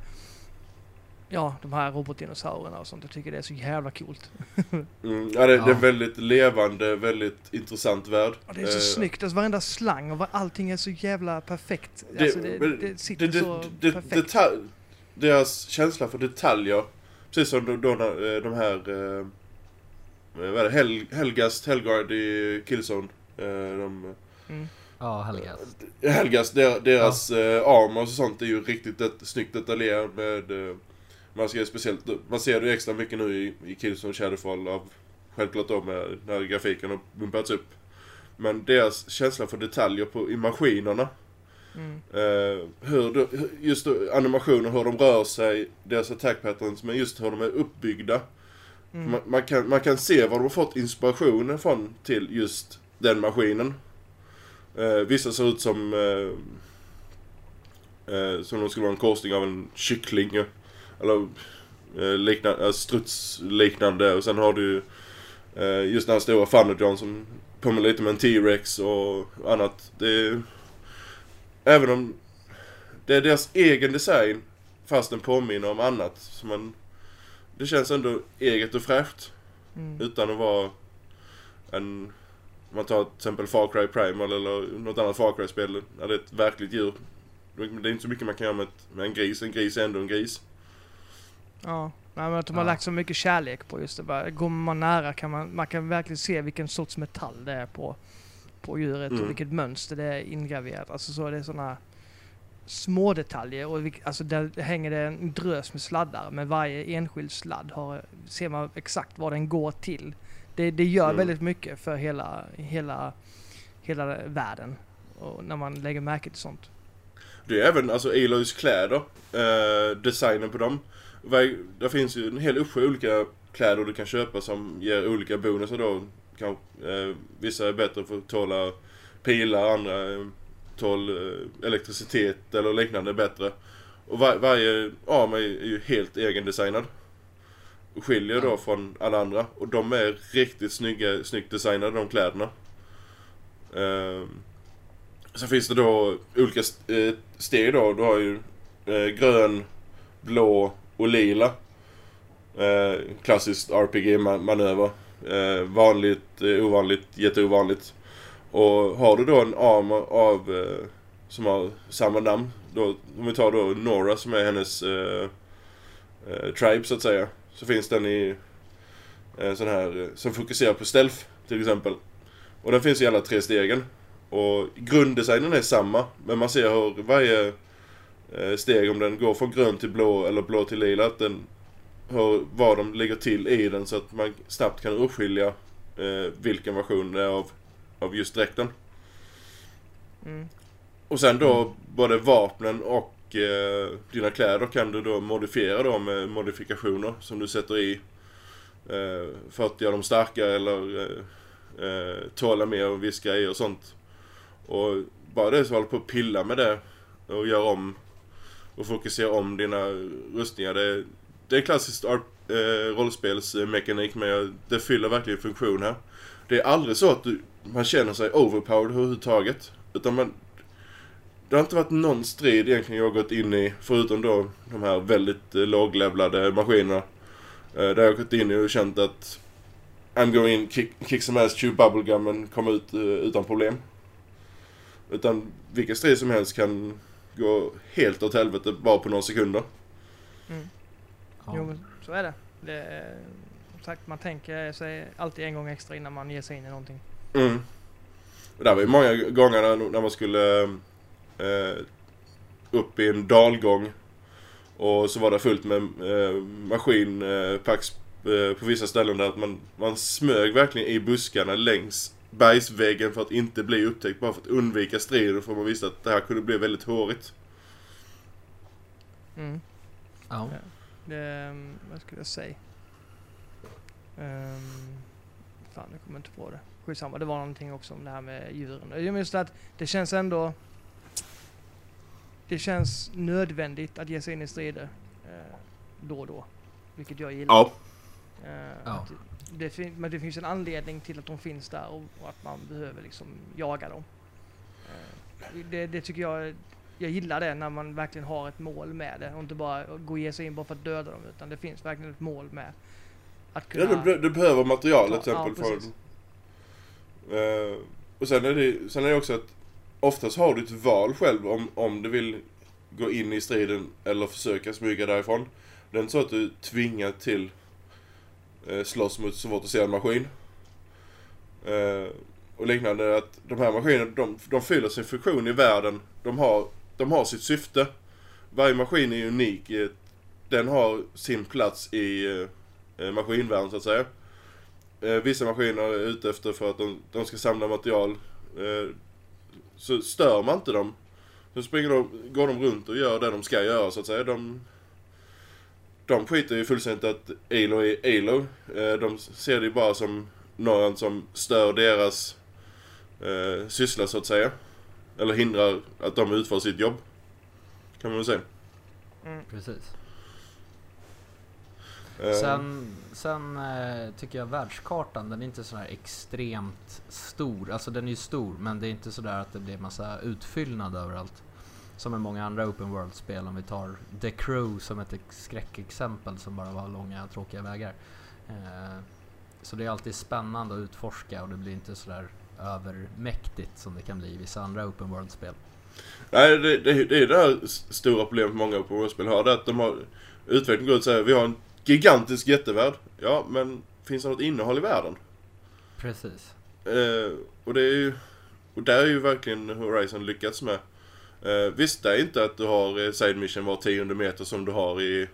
Ja, de här robotdinosaurierna och sånt. Jag tycker det är så jävla coolt. mm, ja, det, det är Ja. väldigt levande, väldigt intressant värld. Och det är så Eh, snyggt. Alltså varenda slang och var- allting är så jävla perfekt. Det, alltså det, men det sitter det- så det- perfekt. detalj, deras känsla för detaljer. Precis som de, då, när, eh, de här... Eh, vad är det? Hel, Helgast, Helgard i Killzone. Eh, de, Mm. Ja, Helgas. Helgas, der, deras eh, armor och sånt är ju riktigt det, snyggt detaljerat med... Eh, man ser speciellt, man ser det extra mycket nu i, i Killzone Shadowfall av självklart då med när grafiken har bumpats upp. Men deras känsla för detaljer på, i maskinerna Mm. Eh, hur de, just animationer, hur de rör sig, deras attack patterns, men just hur de är uppbyggda. Mm. Man, man, kan, man kan se var de har fått inspirationen från till just den maskinen. Eh, vissa ser ut som eh, eh, som de skulle vara en korsning av en kyckling. Eller eh, liknande, eh, strutsliknande. Och sen har du ju, eh, just den här stora Thunderjohn som påminner lite med en T-Rex och annat. Det är, även om det är deras egen design fast den påminner om annat. Så man, det känns ändå eget och fräscht. Mm. Utan att vara en... om Man tar till exempel Far Cry Primal eller något annat Far Cry-spel. Där det är ett verkligt djur. Det är inte så mycket man kan göra med, ett, med en gris. En gris är ändå en gris. Ja, Nej, men att de har Ja. lagt så mycket kärlek på just det. Bara, går man nära kan man, man kan verkligen se vilken sorts metall det är på, på djuret Mm. och vilket mönster det är ingraverat. Alltså så är det sådana små detaljer och vilk, alltså där hänger det en drös med sladdar. Men varje enskild sladd har, ser man exakt vad den går till. Det, det gör Mm. väldigt mycket för hela, hela, hela världen. Och när man lägger märke till sånt. Det är även alltså Eloys kläder. Eh, designen på dem. Det finns ju en hel uppsjö olika kläder du kan köpa som ger olika bonusar då. Kan, eh, vissa är bättre för att tåla pilar, andra tål eh, elektricitet eller liknande bättre. Och var, varje arm är, är ju helt egendesignad. Skiljer då från alla andra. Och de är riktigt snygga, snyggt designade de kläderna. Eh, sen finns det då olika st- eh, steg då. Du har ju eh, grön, blå och lila. Eh, klassiskt RPG-manöver. Eh, vanligt, eh, ovanligt, jätteovanligt. Och har du då en arm av eh, som har samma namn. Då, om vi tar då Nora som är hennes eh, eh, tribe så att säga. Så finns den i eh, sån här eh, som fokuserar på stealth till exempel. Och den finns i alla tre stegen. Och grunddesignen är samma. Men man ser hur varje eh, steg, om den går från grön till blå eller blå till lila, att den hur, vad de lägger till i den så att man snabbt kan urskilja eh, vilken version det är av, av just dräkten. Mm. Och sen då både vapnen och eh, dina kläder kan du då modifiera då med modifikationer som du sätter i. Eh, för att göra dem starkare eller eh, eh, tåla mer av viska grejer och sånt. Och bara det så håller på att pilla med det och gör om och fokusera om dina rustningar. Det, det är klassiskt art, eh, rollspelsmekanik men det fyller verkligen funktion här. Det är aldrig så att du, man känner sig overpowered överhuvudtaget. Utan man, det har inte varit någon strid egentligen jag har gått in i, förutom då de här väldigt eh, låglevlade maskinerna. Eh, där jag har gått in i och känt att I'm going in, kick, kick some ass, chew bubblegum men komma ut eh, utan problem. Utan vilken strid som helst kan gå helt åt helvete bara på några sekunder. Mm. Ja. Jo, men så är det. det är, som sagt, man tänker sig alltid en gång extra innan man ger sig in i någonting. Mm. Och det var ju många gånger när, när man skulle eh, upp i en dalgång och så var det fullt med eh, maskinpacks eh, på vissa ställen där att man, man smög verkligen i buskarna längs bergsväggen för att inte bli upptäckt bara för att undvika strider för man visste att det här kunde bli väldigt hårigt. Mm. Ja. Det, um, vad skulle jag säga? Um, fan, jag kommer inte på det. Skitsamma, det var någonting också om det här med djuren. Jag minns att det känns ändå... Det känns nödvändigt att ge sig in i strider eh, då och då. Vilket jag gillar. Ja. Eh, Ja. att det, fin- men det finns en anledning till att de finns där och, och att man behöver liksom jaga dem. Eh, det, det tycker jag, jag gillar det när man verkligen har ett mål med det och inte bara gå och ge sig in bara för att döda dem utan det finns verkligen ett mål med att Ja, kunna... du, du behöver materialet till Ja, exempel. ja, för. Eh, och sen är, det, sen är det också att oftast har du ett val själv om, om du vill gå in i striden eller försöka smyga därifrån. Det är inte så att du tvingar till eh, slåss mot så fort du ser en maskin. Eh, och liknande att de här maskinerna de, de fyller sin funktion i världen. De har, de har sitt syfte. Varje maskin är unik. Den har sin plats i eh, eh, maskinvärlden så att säga. Eh, vissa maskiner är ute efter för att de, de ska samla material. Eh, så stör man inte dem. Så springer de, går de runt och gör det de ska göra så att säga. De, de skiter ju fullständigt att Alo är Alo. Eh, de ser det ju bara som någon som stör deras eh, syssla så att säga. Eller hindrar att de utför sitt jobb. Kan man väl säga. Mm. Precis. Eh, Sen, sen eh, tycker jag världskartan, den är inte sådär extremt stor. Alltså den är ju stor, men det är inte sådär att det blir massa utfyllnad överallt. Som i många andra open world-spel, om vi tar The Crew som ett ex- skräckexempel som bara var långa tråkiga vägar. Eh, så det är alltid spännande att utforska och det blir inte sådär övermäktigt som det kan bli i vissa andra open world-spel. Nej, det, det, det är det här stora problemet många på spel har. Det är att de har utvecklingen går ut och säger vi har en gigantisk jättevärld. Ja, men finns det något innehåll i världen? Precis. Eh, och det är ju... Och där är ju verkligen Horizon lyckats med. Eh, visst, det är inte att du har eh, side mission var tionde meter som du har i,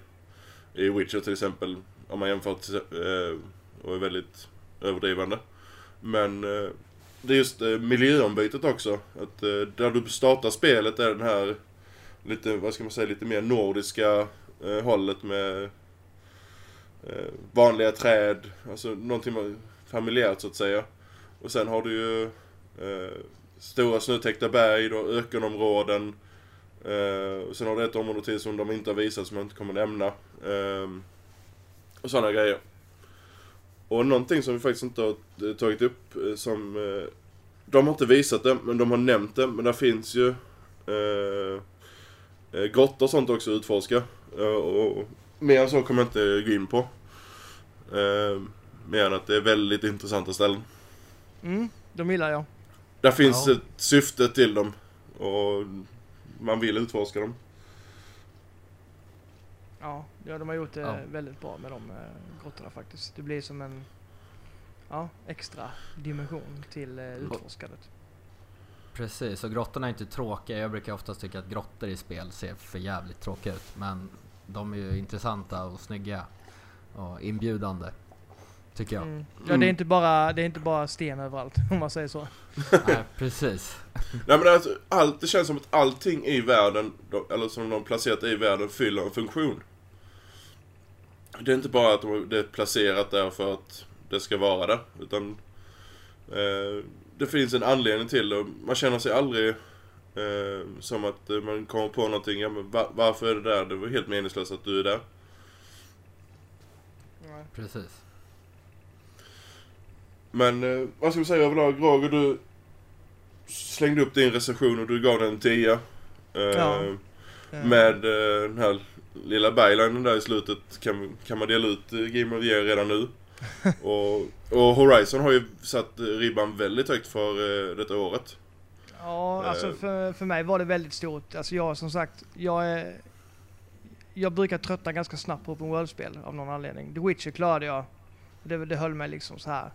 i Witcher till exempel. Om man jämför till, eh, och är väldigt överdrivande. Men eh, det är just eh, miljöombytet också. Att eh, där du startar spelet är den här lite, vad ska man säga, lite mer nordiska eh, hållet med Eh, vanliga träd. Alltså någonting familjärt så att säga. Och sen har du ju eh, stora snötäckta berg, då, ökenområden. Eh, och sen har du ett område till som de inte har visat som jag inte kommer nämna. Eh, och sådana grejer. Och någonting som vi faktiskt inte har eh, tagit upp eh, som... Eh, de har inte visat det, men de har nämnt det. Men där finns ju eh, eh, grottor och sånt också att utforska. Eh, och mer än så kommer jag inte gå in på. Eh, mer än att det är väldigt intressanta ställen. Mm, de gillar jag. Där finns Ja. ett syfte till dem. Och man vill utforska dem. Ja, ja de har gjort det Ja. väldigt bra med de eh, grottorna faktiskt. Det blir som en ja, extra dimension till eh, utforskandet. Precis, och grottorna är inte tråkiga. Jag brukar oftast tycka att grottor i spel ser för jävligt tråkiga ut. Men de är ju intressanta och snygga och inbjudande. Tycker jag. Mm. Ja, det är, inte bara, det är inte bara sten överallt om man säger så. Nej, precis. Nej men alltså, allt, det känns som att allting i världen, de- eller som de placerat i världen, fyller en funktion. Det är inte bara att de, det är placerat där för att det ska vara det. Utan eh, det finns en anledning till det. Man känner sig aldrig eh, som att eh, man kommer på någonting. Ja, men va, varför är det där? Det var helt meningslöst att du är där. Precis. Men eh, vad ska vi säga överlag? Roger, du slängde upp din recension och du gav den en 10. Eh, Ja. Eh, Med eh, den här lilla bylinen där i slutet kan, kan man dela ut Game of Year redan nu. och, och Horizon har ju satt ribban väldigt högt för detta året. Ja, alltså för, för mig var det väldigt stort. Alltså jag som sagt, jag är... Jag brukar tröttna ganska snabbt på open world-spel av någon anledning. The Witcher klarade jag. Det, det höll mig liksom så här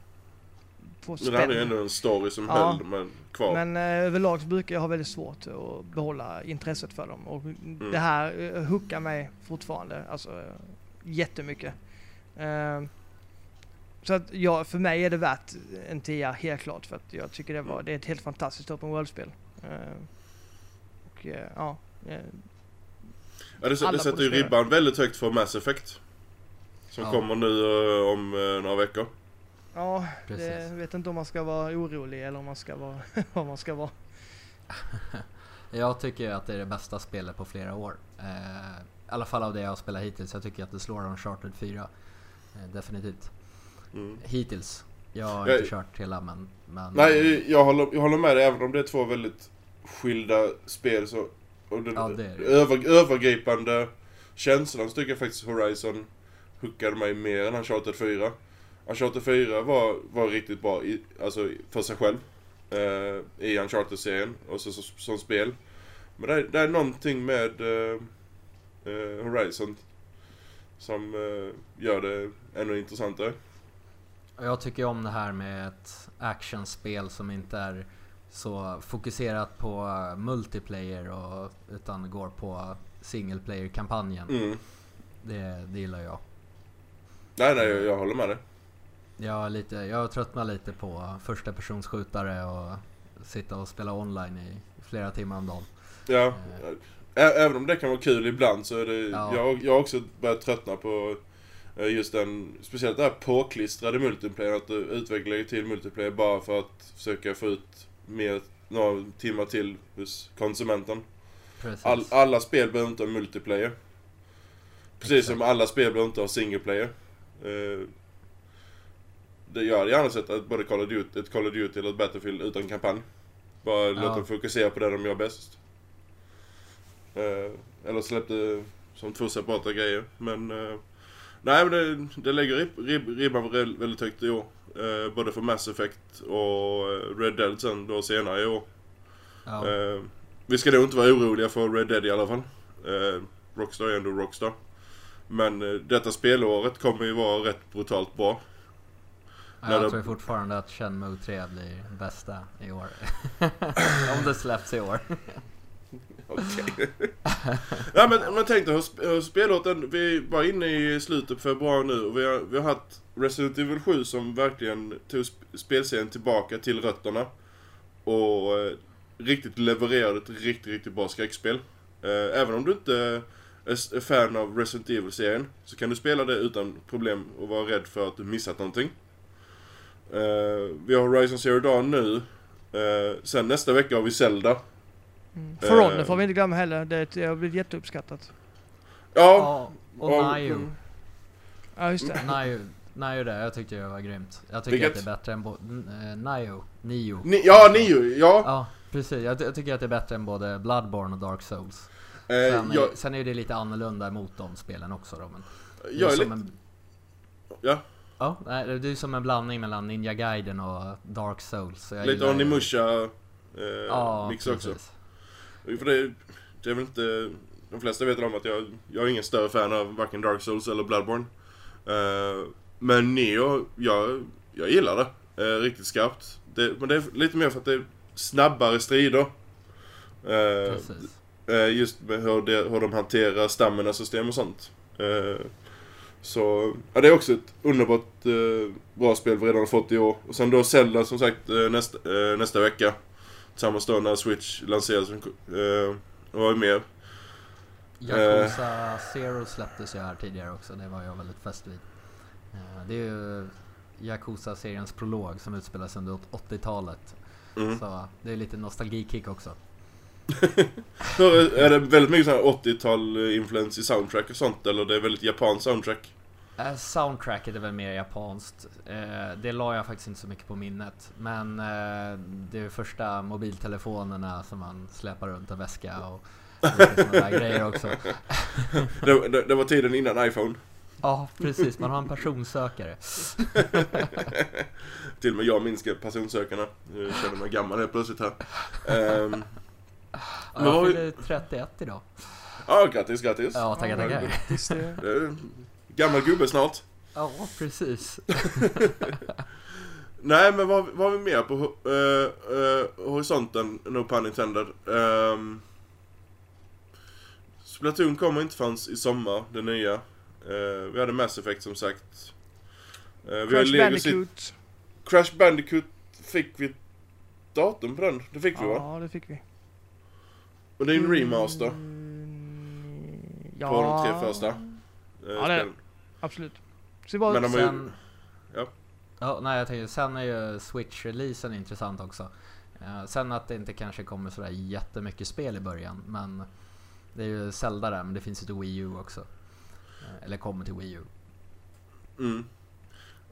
på spänn. Men det hade ju ändå en story som ja, höll men kvar. Men eh, överlag så brukar jag ha väldigt svårt att behålla intresset för dem. Och mm. det här eh, hookar mig fortfarande. Alltså jättemycket. Eh, så att ja, för mig är det värt en tia helt klart. För att jag tycker det, var, det är ett helt fantastiskt open world-spel. Eh, och eh, ja. Eh, ja, det, det sätter ju ribban väldigt högt för Mass Effect. Som ja. kommer nu uh, om uh, några veckor. Ja, Precis. det, jag vet inte om man ska vara orolig eller om man ska vara vad man ska vara. jag tycker att det är det bästa spelet på flera år. Eh, I alla fall av det jag har spelat hittills. Jag tycker att det slår Uncharted 4. Eh, definitivt. Mm. Hittills. Jag har jag, inte kört hela men, men... Nej, jag håller, jag håller med dig även om det är två väldigt skilda spel så... Och den ja, det det. Över, övergripande känslan så tycker jag faktiskt Horizon hookade mig mer än Uncharted 4. Uncharted 4 var, var riktigt bra i, alltså för sig själv. Eh, I Uncharted-serien och så, så, som spel. Men det, det är någonting med eh, eh, Horizon som eh, gör det ännu intressantare. Jag tycker om det här med ett actionspel som inte är så fokuserat på multiplayer och, utan går på single player-kampanjen. Mm. Det, det gillar jag. Nej, nej, jag, jag håller med dig. Jag, lite, jag tröttnar lite på första personsskjutare och sitta och spela online i flera timmar om dagen. Ja, eh. även om det kan vara kul ibland så är det, ja. jag, jag har också börjat tröttna på just den, speciellt det här påklistrade multiplayer, att du utvecklar till multiplayer bara för att försöka få ut mer, några timmar till hos konsumenten. All, alla spel behöver inte ha multiplayer. Precis Exakt. som alla spel behöver inte ha single player. Uh, det, jag hade gärna sett att både Call of Duty, ett Call of Duty eller ett Battlefield utan kampanj. Bara ja. låt dem fokusera på det de gör bäst. Uh, eller släppte som två separata grejer. Men uh, nej men det, det lägger rib, rib, ribban väldigt högt i år. Uh, både för Mass Effect och Red Dead sen då senare i år. Ja. vi ska nog inte vara oroliga för Red Dead i alla fall. Rockstar är ändå Rockstar. Men detta spelåret kommer ju vara rätt brutalt bra. Ja, jag tror fortfarande att Shenmue 3 blir bästa i år. Om det släpps i år. Okej. ja men, men tänk dig hur spellåten, vi var inne i slutet på februari nu och vi har, vi har haft Resident Evil 7 som verkligen tog spelserien tillbaka till rötterna. Och eh, riktigt levererade ett riktigt, riktigt bra skräckspel. Eh, även om du inte är fan av Resident Evil-serien så kan du spela det utan problem och vara rädd för att du missat någonting. Eh, vi har Horizon Zero Dawn nu. Eh, sen nästa vecka har vi Zelda. Mm. For Honor uh, får vi inte glömma heller. Det har blivit jätteuppskattat. Ja. ja och. Mm. Ja just det. Nio. Nio där, jag tyckte det var grymt. Jag tycker Vilket? att det är bättre än både... Nio. Nio. Ni, ja, Nio, ja. Ja, precis. Jag, jag, tycker att det är bättre än både Bloodborne och Dark Souls. Sen, jag, sen är det lite annorlunda mot de spelen också då, men... Jag är, är lite... En, ja. Ja, det är som en blandning mellan Ninja Gaiden och Dark Souls. Lite Onimusha eh, ja, mix också. För det, det är väl inte... De flesta vet om att jag, jag är ingen större fan av varken Dark Souls eller Bloodborne. Uh, men Neo, jag, jag gillar det. Uh, riktigt skarpt. Det, men det är lite mer för att det är snabbare strider. Uh, just med hur, det, hur de hanterar stammarna system och sånt. Så, ja det är också ett underbart bra spel vi redan har fått i år. Och sen då Zelda som sagt nästa, nästa vecka. Tillsammans då när Switch lanseras. Eh, vad är mer? Yakuza Zero släpptes ju här tidigare också, det var jag väldigt fäst vid. Eh, det är ju Yakuza-seriens prolog som utspelas under 80-talet. Mm. Så det är lite nostalgikick också. är det väldigt mycket 80-tal influens i soundtrack och sånt eller det är väldigt japanskt soundtrack? Uh, soundtracket är väl mer japanskt. Uh, det la jag faktiskt inte så mycket på minnet. Men uh, det är första mobiltelefonerna som man släpar runt en väska och sådana där grejer också. det, det, det, var tiden innan iPhone. Ja, precis. Man har en personsökare. Till och med jag minns personsökarna. Jag känner mig gammal helt plötsligt här. Ehm, Ja, jag fyller 31 idag. Ja, grattis, grattis. Ja, tackar, tackar. Gammal gubbe snart. Ja, precis. Nej, men vad, vad har vi mer på uh, uh, horisonten? No pun intended. Um, Splatoon kommer inte förrän i sommar, det nya. Uh, vi hade Mass Effect som sagt. Uh, Crash Bandicoot. Crash Bandicoot fick vi datum på den? Det fick vi va? Ja, det fick vi. Och det är en remaster Mm, Ja, på de tre första. Uh, det är. Absolut. Så det var Men de har ju... Sen, Ja. ja, nej jag tänkte, sen är ju Switch-releasen intressant också. Eh, sen att det inte kanske kommer sådär jättemycket spel i början, men det är ju Zelda där, men det finns ju till Wii U också. Eh, eller kommer till Wii U. Mm.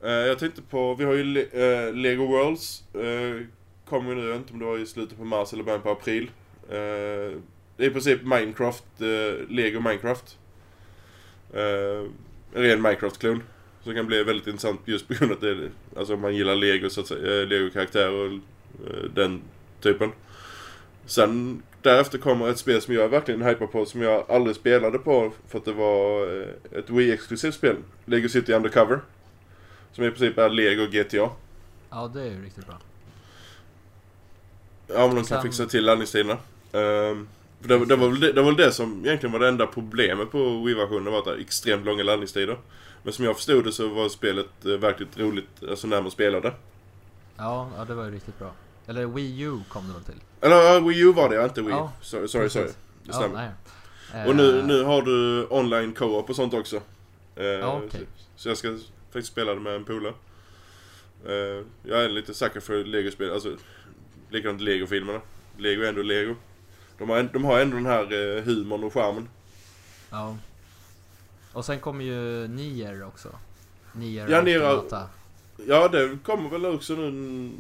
Eh, jag tänkte på, vi har ju Le- Lego Worlds. Uh, kommer ju nu, jag vet inte om det var i slutet på mars eller början på april. Det är i princip Minecraft, Lego Minecraft. En ren Minecraft-klon. Som kan bli väldigt intressant just på grund av att det är, alltså om man gillar Lego så att säga, eh, Lego-karaktärer och eh, den typen. Sen därefter kommer ett spel som jag verkligen hypar på som jag aldrig spelade på för att det var eh, ett Wii-exklusivt spel. Lego City Undercover. Som i princip är Lego GTA. Ja, det är ju riktigt bra. Ja men de kan fixa till laddningstiderna. Um, för det, det, var väl det, det var väl det som egentligen var det enda problemet på Wii-versionen var att det var extremt långa laddningstider. Men som jag förstod det så var spelet eh, verkligt roligt alltså när man spelade. Ja, ja, det var ju riktigt bra. Eller Wii U kom det väl till? Eller ja, Wii U var det, inte Wii. Ja, sorry, sorry, sorry. Det Ja, stämmer. nej. Och nu, Eh, nu har du online co-op och sånt också. Eh, Ja, okej. så, jag ska faktiskt spela det med en polare. Jag är lite sucker för Lego-spel, alltså likadant Lego-filmerna. Lego är ändå Lego. De har, de har ändå den här eh, humorn och charmen. Ja. Och sen kommer ju Nier också. Nier Ja, Nier- Automata. Ja, det kommer väl också nu...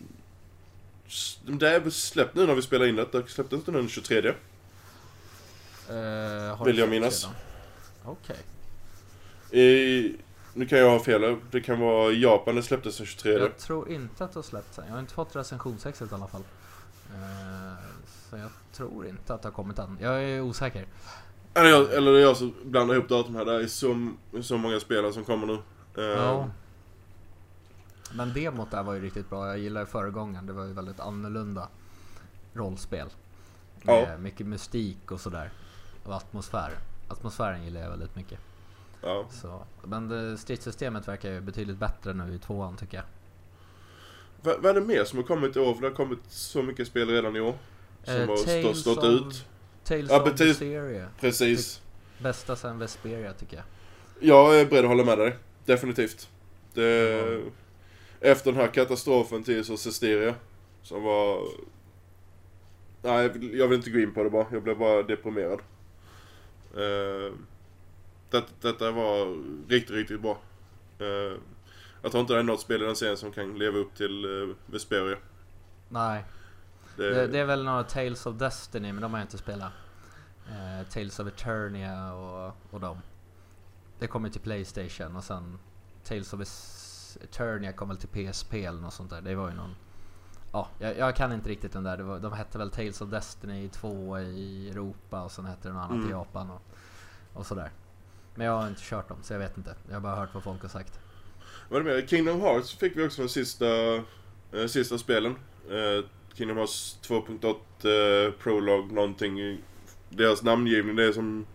Det är släppt nu när vi spelar in det. Det släpptes inte nu den 23. Eh, har Vill jag minnas. Okej. I, nu kan jag ha fel. Det kan vara Japan det släpptes den 23. Jag tror inte att det har släppts än. Jag har inte fått recensionsexet i alla fall. Eh, så jag tror inte att det har kommit än. Jag är osäker. Eller jag, eller jag som blandar ihop datum här. Det är så, så många spelare som kommer nu. Eh, Ja. Men demot där var ju riktigt bra. Jag gillar föregångaren. Det var ju väldigt annorlunda rollspel. Med Ja. mycket mystik och sådär. Och atmosfär. Atmosfären gillar jag väldigt mycket. ja. Så. Men det, stridssystemet verkar ju betydligt bättre nu i tvåan tycker jag. Vad, vad är det mer som har kommit i år? För det har kommit så mycket spel redan i år. Som Eh, har stå, stått of- ut. Tales Ja, of precis. Vesperia. Precis. Bästa sen Vesperia tycker jag. Jag är beredd att hålla med dig. Definitivt. Det, Ja. Efter den här katastrofen till så Cesteria. Som var... Nej, jag vill- inte gå in på det bara. Jag blev bara deprimerad. Uh, det, detta var riktigt, riktigt bra. Eh, jag tror inte det är något spel i den serien som kan leva upp till uh, Vesperia. Nej, Det, det, det är väl några Tales of Destiny men de har jag inte spelat. Eh, Tales of Eternia och, och dem. Det kommer till Playstation och sen Tales of Eternia kom väl till PSP eller något sånt där. Det var ju någon... Ja, jag, jag kan inte riktigt den där. Var, de hette väl Tales of Destiny 2 i Europa och sen hette det något annat Mm. i Japan och, och sådär. Men jag har inte kört dem så jag vet inte. Jag har bara hört vad folk har sagt. Vad är det mer? Kingdom Hearts fick vi också de sista, eh, sista spelen. Eh, Kingdom Hearts 2.8 eh, Prologue någonting. Deras namngivning det är som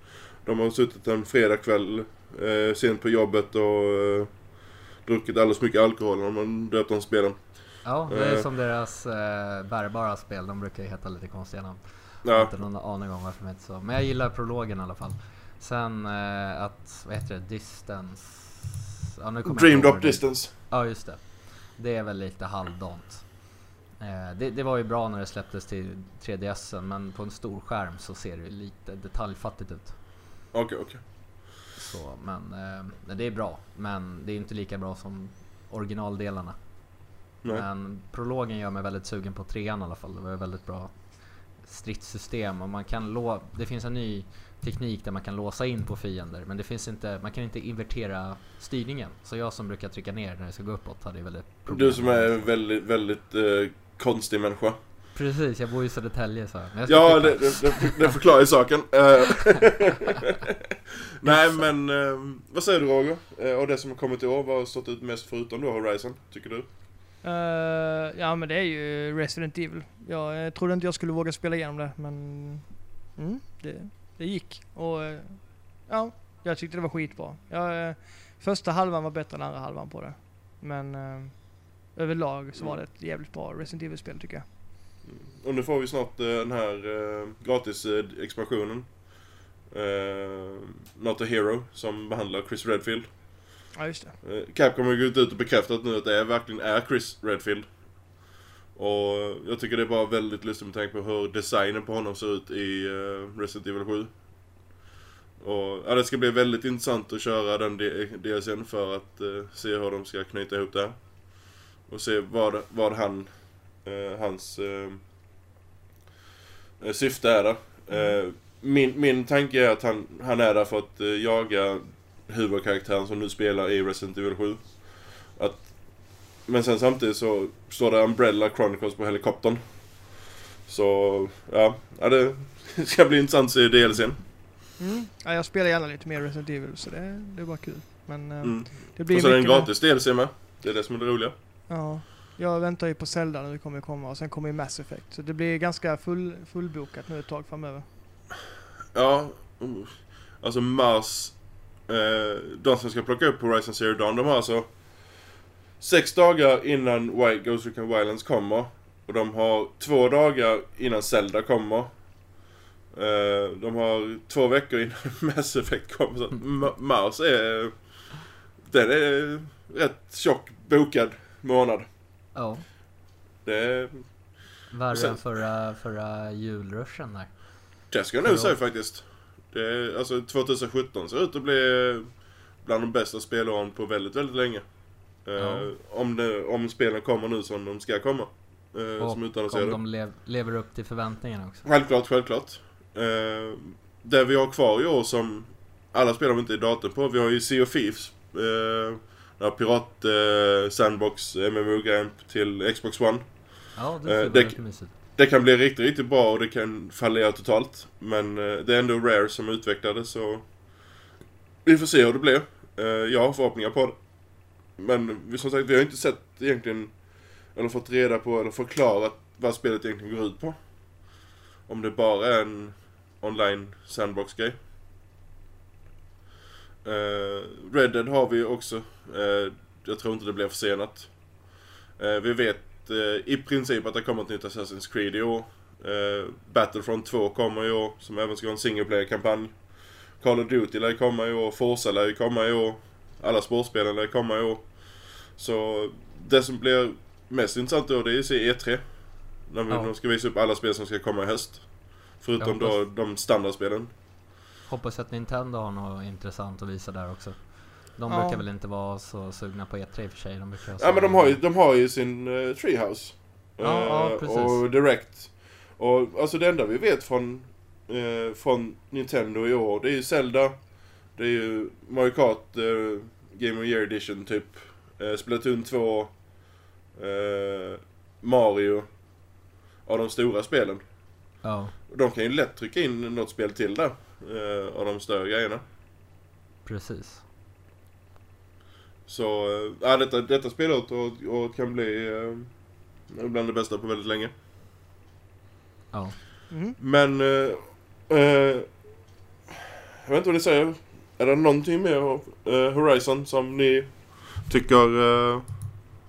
de har suttit en fredagkväll eh, sent på jobbet och eh, druckit alldeles mycket alkohol när man döpt de spelen. Ja, det är Eh. som deras eh, bärbara spel. De brukar ju heta lite konstiga namn. Jag har Ja, inte någon aning om varför de heter så. Men jag gillar prologen i alla fall. Sen eh, att, vad heter det, Distance... Ja, Dream Drop. Distance. Ja, just det. Det är väl lite halvdant. Eh, det, det var ju bra när det släpptes till 3DSen men på en stor skärm så ser det lite detaljfattigt ut. Okej, okej. Så, men eh, det är bra. Men det är inte lika bra som originaldelarna. Nej. Men prologen gör mig väldigt sugen på trean i alla fall. Det var ju väldigt bra stridssystem och man kan lå- det finns en ny teknik där man kan låsa in på fiender men det finns inte, man kan inte invertera styrningen. Så jag som brukar trycka ner när det ska gå uppåt hade väldigt problem. Du som är väldigt, väldigt eh, konstig människa. Precis, jag bor i Södertälje så. Men jag Ja, det, det, det, förklarar ju saken. Eh, Nej, men eh, vad säger du Roger? Eh, och det som har kommit i år, vad har stått ut mest förutom då Horizon, tycker du? Eh, ja men det är ju Resident Evil. Jag eh, trodde inte jag skulle våga spela igenom det men mm, det, det gick. Och ja, jag tyckte det var skitbra. Jag, första halvan var bättre än andra halvan på det. Men eh, överlag så var det ett jävligt bra Resident Evil-spel tycker jag. Och nu får vi snart eh, den här eh, gratis eh. Eh, Not a Hero, som behandlar Chris Redfield. Ja just det. Eh, Capcom har gått ut och bekräftat nu att det är, verkligen är Chris Redfield. Och jag tycker det är bara väldigt lustigt med tanke på hur designen på honom ser ut i eh, Resident Evil 7. Och ja, det ska bli väldigt intressant att köra den D- DLCn för att eh, se hur de ska knyta ihop det här. Och se vad, vad han, eh, hans eh, eh, syfte är där. Eh, min, min tanke är att han, han är där för att eh, jaga huvudkaraktären som nu spelar i Resident Evil 7. Att, men sen samtidigt så står det Umbrella Chronicles på helikoptern. Så, ja. ja det ska bli intressant att se DLCn. Mm. Ja, jag spelar gärna lite mer Resident Evil så det, det är bara kul. Men Mm. det blir Och så är det en gratis DLC med. Det är det som är det roliga. Ja. Jag väntar ju på Zelda när det kommer komma och sen kommer ju Mass Effect. Så det blir ganska full, fullbokat nu ett tag framöver. Ja, mm. alltså Mars, eh, de som ska plocka upp Horizon Zero Dawn, de har alltså sex dagar innan Wild Ghost Recon Wildlands kommer. Och de har två dagar innan Zelda kommer. Eh, de har två veckor innan Mass Effect kommer. Så Mars är, den är rätt tjock bokad månad. Ja, Det, är- värre sen- än förra, förra julruschen där. det ska jag nog säga faktiskt. Det alltså 2017 ser ut att bli bland de bästa spelåren på väldigt, väldigt länge. Eh, Ja. om, det, om spelen kommer nu som de ska komma. Uh, Och som om utannonserade. de lev, lever upp till förväntningarna också. Självklart, självklart. Uh, det vi har kvar i år som alla spelar inte är datum på. Vi har ju Sea of Thieves. Uh, den här pirat uh, sandbox MMO-grejen till Xbox One. Ja, Eh, det ser det- väldigt mysigt Det kan bli riktigt, riktigt bra och det kan fallera totalt. Men eh, det är ändå Rare som utvecklar det så... Vi får se hur det blir. Eh, jag har förhoppningar på det. Men vi, som sagt, vi har inte sett egentligen... Eller fått reda på eller förklarat vad spelet egentligen går ut på. Om det bara är en online sandbox-grej. Uh, Red Dead har vi också. Eh, jag tror inte det blir försenat. Eh, vi vet i princip att det kommer ett nytt Assassin's Creed i år. Battlefront 2 kommer i år, som även ska ha en single player-kampanj. Call of Duty lär komma i år, Forza lär komma i år. Alla sportspelen lär komma i år. Så det som blir mest intressant då, det är att se E3. När vi, Ja. ska visa upp alla spel som ska komma i höst. Förutom Jag då de standardspelen. Hoppas att Nintendo har något intressant att visa där också. De Ja. brukar väl inte vara så sugna på E3 i och för sig. De brukar Ja men de har ju, de har ju sin uh, Treehouse. Ja, ja, Eh, precis. Och Direct. Och alltså det enda vi vet från, eh, från Nintendo i år, det är ju Zelda. Det är ju Mario Kart eh, Game of Year Edition typ. Eh, Splatoon 2. Eh, Mario. Av de stora spelen. Ja, de kan ju lätt trycka in något spel till där. Eh, av de större grejerna. precis. Så, eh, ja detta, detta spelet och, och kan bli eh, bland det bästa på väldigt länge. Ja. Mm. Men... Eh, eh, jag vet inte vad ni säger. Är det någonting mer av eh, Horizon som ni tycker eh,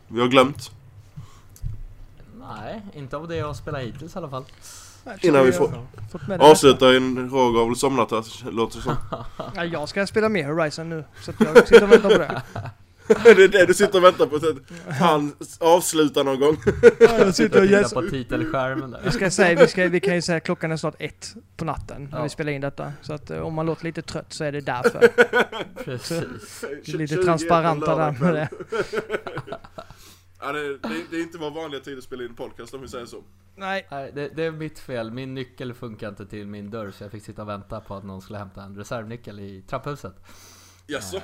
vi har glömt? Nej, inte av det jag spelat hittills i alla fall. Jag Innan vi får jag med avsluta en Roger har väl somnat här, låter det som. Ja, jag ska spela mer Horizon nu. Så att jag sitter och väntar på det. det är det du sitter och väntar på. att Han avslutar någon gång. Ja, jag sitter och yes. på titelskärmen där. Vi, ska säga, vi, ska, vi kan ju säga att klockan är snart ett på natten när Ja. vi spelar in detta. Så att eh, om man låter lite trött så är det därför. Precis. Är lite transparenta där med det. ja, det, det, det är inte vår vanliga tid att spela in podcast om vi säger så. Nej, Nej, det, det är mitt fel. Min nyckel funkar inte till min dörr så jag fick sitta och vänta på att någon skulle hämta en reservnyckel i trapphuset. Jaså? Eh,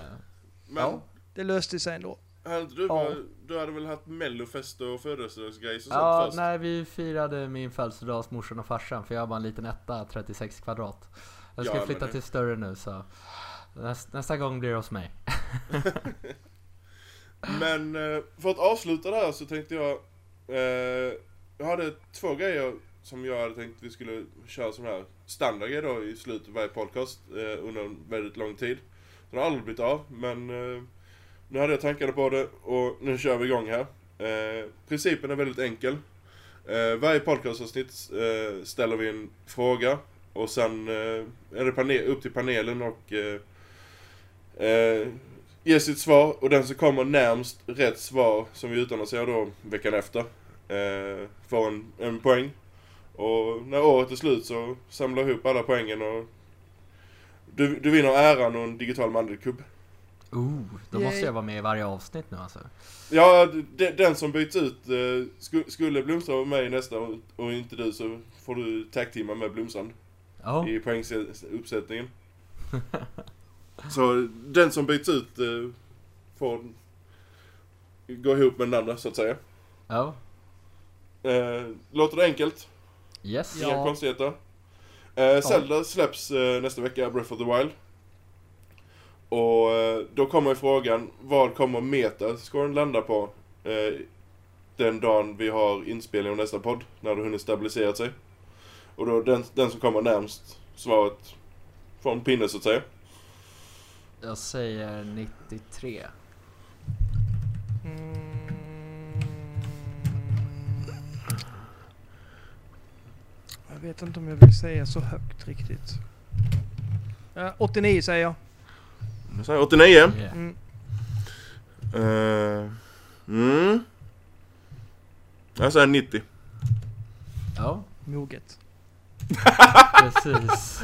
Men ja. det löste sig ändå. hade du, Ja. du hade väl haft mellofest och födelsedagsgrejs och sånt Ja, först? nej vi firade min födelsedag hos morsan och farsan för jag har bara en liten etta, 36 kvadrat. Jag ska Ja, flytta till större nu så näst, nästa gång blir det hos mig. Men eh, för att avsluta det här så tänkte jag... Eh, jag hade två grejer som jag hade tänkt vi skulle köra som här standardgrej då i slutet av varje podcast eh, under en väldigt lång tid. Det har aldrig blivit av, men eh, nu hade jag tankar på det och nu kör vi igång här. Eh, principen är väldigt enkel. Eh, varje podcastavsnitt eh, ställer vi en fråga och sen eh, är det upp till panelen och eh, eh, ge sitt svar och den som kommer närmst rätt svar som vi utannonserar då veckan efter eh, får en, en poäng. Och när året är slut så samlar jag ihop alla poängen och du, du vinner äran och en digital mandelkubb. Ooh, då Yay. måste jag vara med i varje avsnitt nu alltså. Ja, de, den som byts ut, eh, sku, skulle Blomstrand vara med i nästa och, och inte du så får du tag-teama med Blomstrand Ja, i poängsuppsättningen. så den som byts ut eh, får gå ihop med den andra så att säga. ja, Eh, låter det enkelt? yes. Ja. Inga konstigheter. Eh, Zelda släpps eh, nästa vecka, Breath of the Wild. Och eh, då kommer frågan, vad kommer metascoren landa på eh, den dagen vi har inspelning av nästa podd, när det hunnit stabilisera sig. Och då den, den som kommer närmst svaret får en pinne så att säga. Jag säger 93. Mm. Jag vet inte om jag vill säga så högt riktigt. Ja, 89 säger jag. Jag säger 89. Yeah. Mm. Eh, mm. Jag säger 90. Ja, Moget. Precis.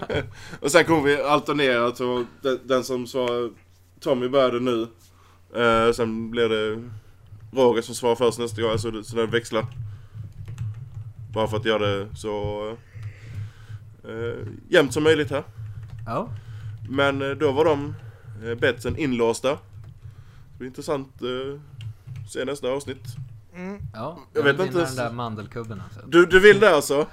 Och sen kommer vi alternera så den, den som svarar Tommy började nu. Eh, sen blir det Roger som svarar först nästa gång, så, så den växlar. Bara för att göra det så eh, jämnt som möjligt här. Ja, Men eh, då var de eh, betsen inlåsta. Det blir intressant eh, se nästa avsnitt. Mm. ja. Jag Jag vet vill inte vinna den där mandelkubben alltså. Du, du vill det alltså?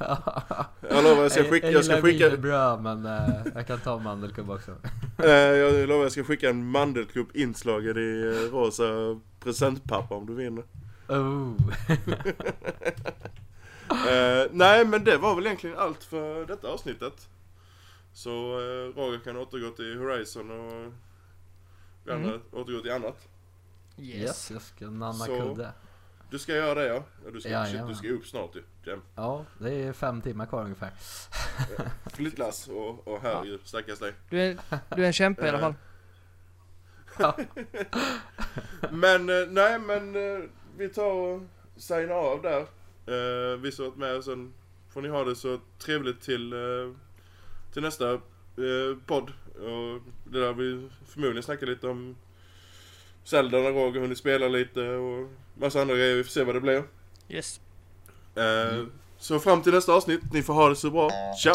Jag lovar jag ska skicka, jag jag ska gillar skicka, wienerbröd men eh, jag kan ta mandelkubb också. eh, jag lovar jag ska skicka en mandelkubb inslagen i eh, rosa presentpapper om du vinner. Oh. Nej, men det var väl egentligen allt för detta avsnittet. Så eh, Roger kan återgå till Horizon och vi andra Mm. återgå till annat. Yes, jag ska nanna kudde. Du ska göra det ja. ja du, ska, Ja, shit, ja. du ska upp snart ju. Jam. Ja, det är fem timmar kvar ungefär. Flyttlass och, och här ju, stackars dig. Du, är, du är en kämpe i alla fall. Men eh, nej, men eh, vi tar och signar av där. Eh, vi som varit med och sen får ni ha det så trevligt till, eh, till nästa eh, podd. Och det där vi förmodligen snackar lite om Zelda när Roger hunnit spela lite och massa andra grejer. Vi får se vad det blir. Yes. Eh, Så fram till nästa avsnitt. Ni får ha det så bra. Tja!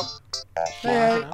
Hej hej! Tja.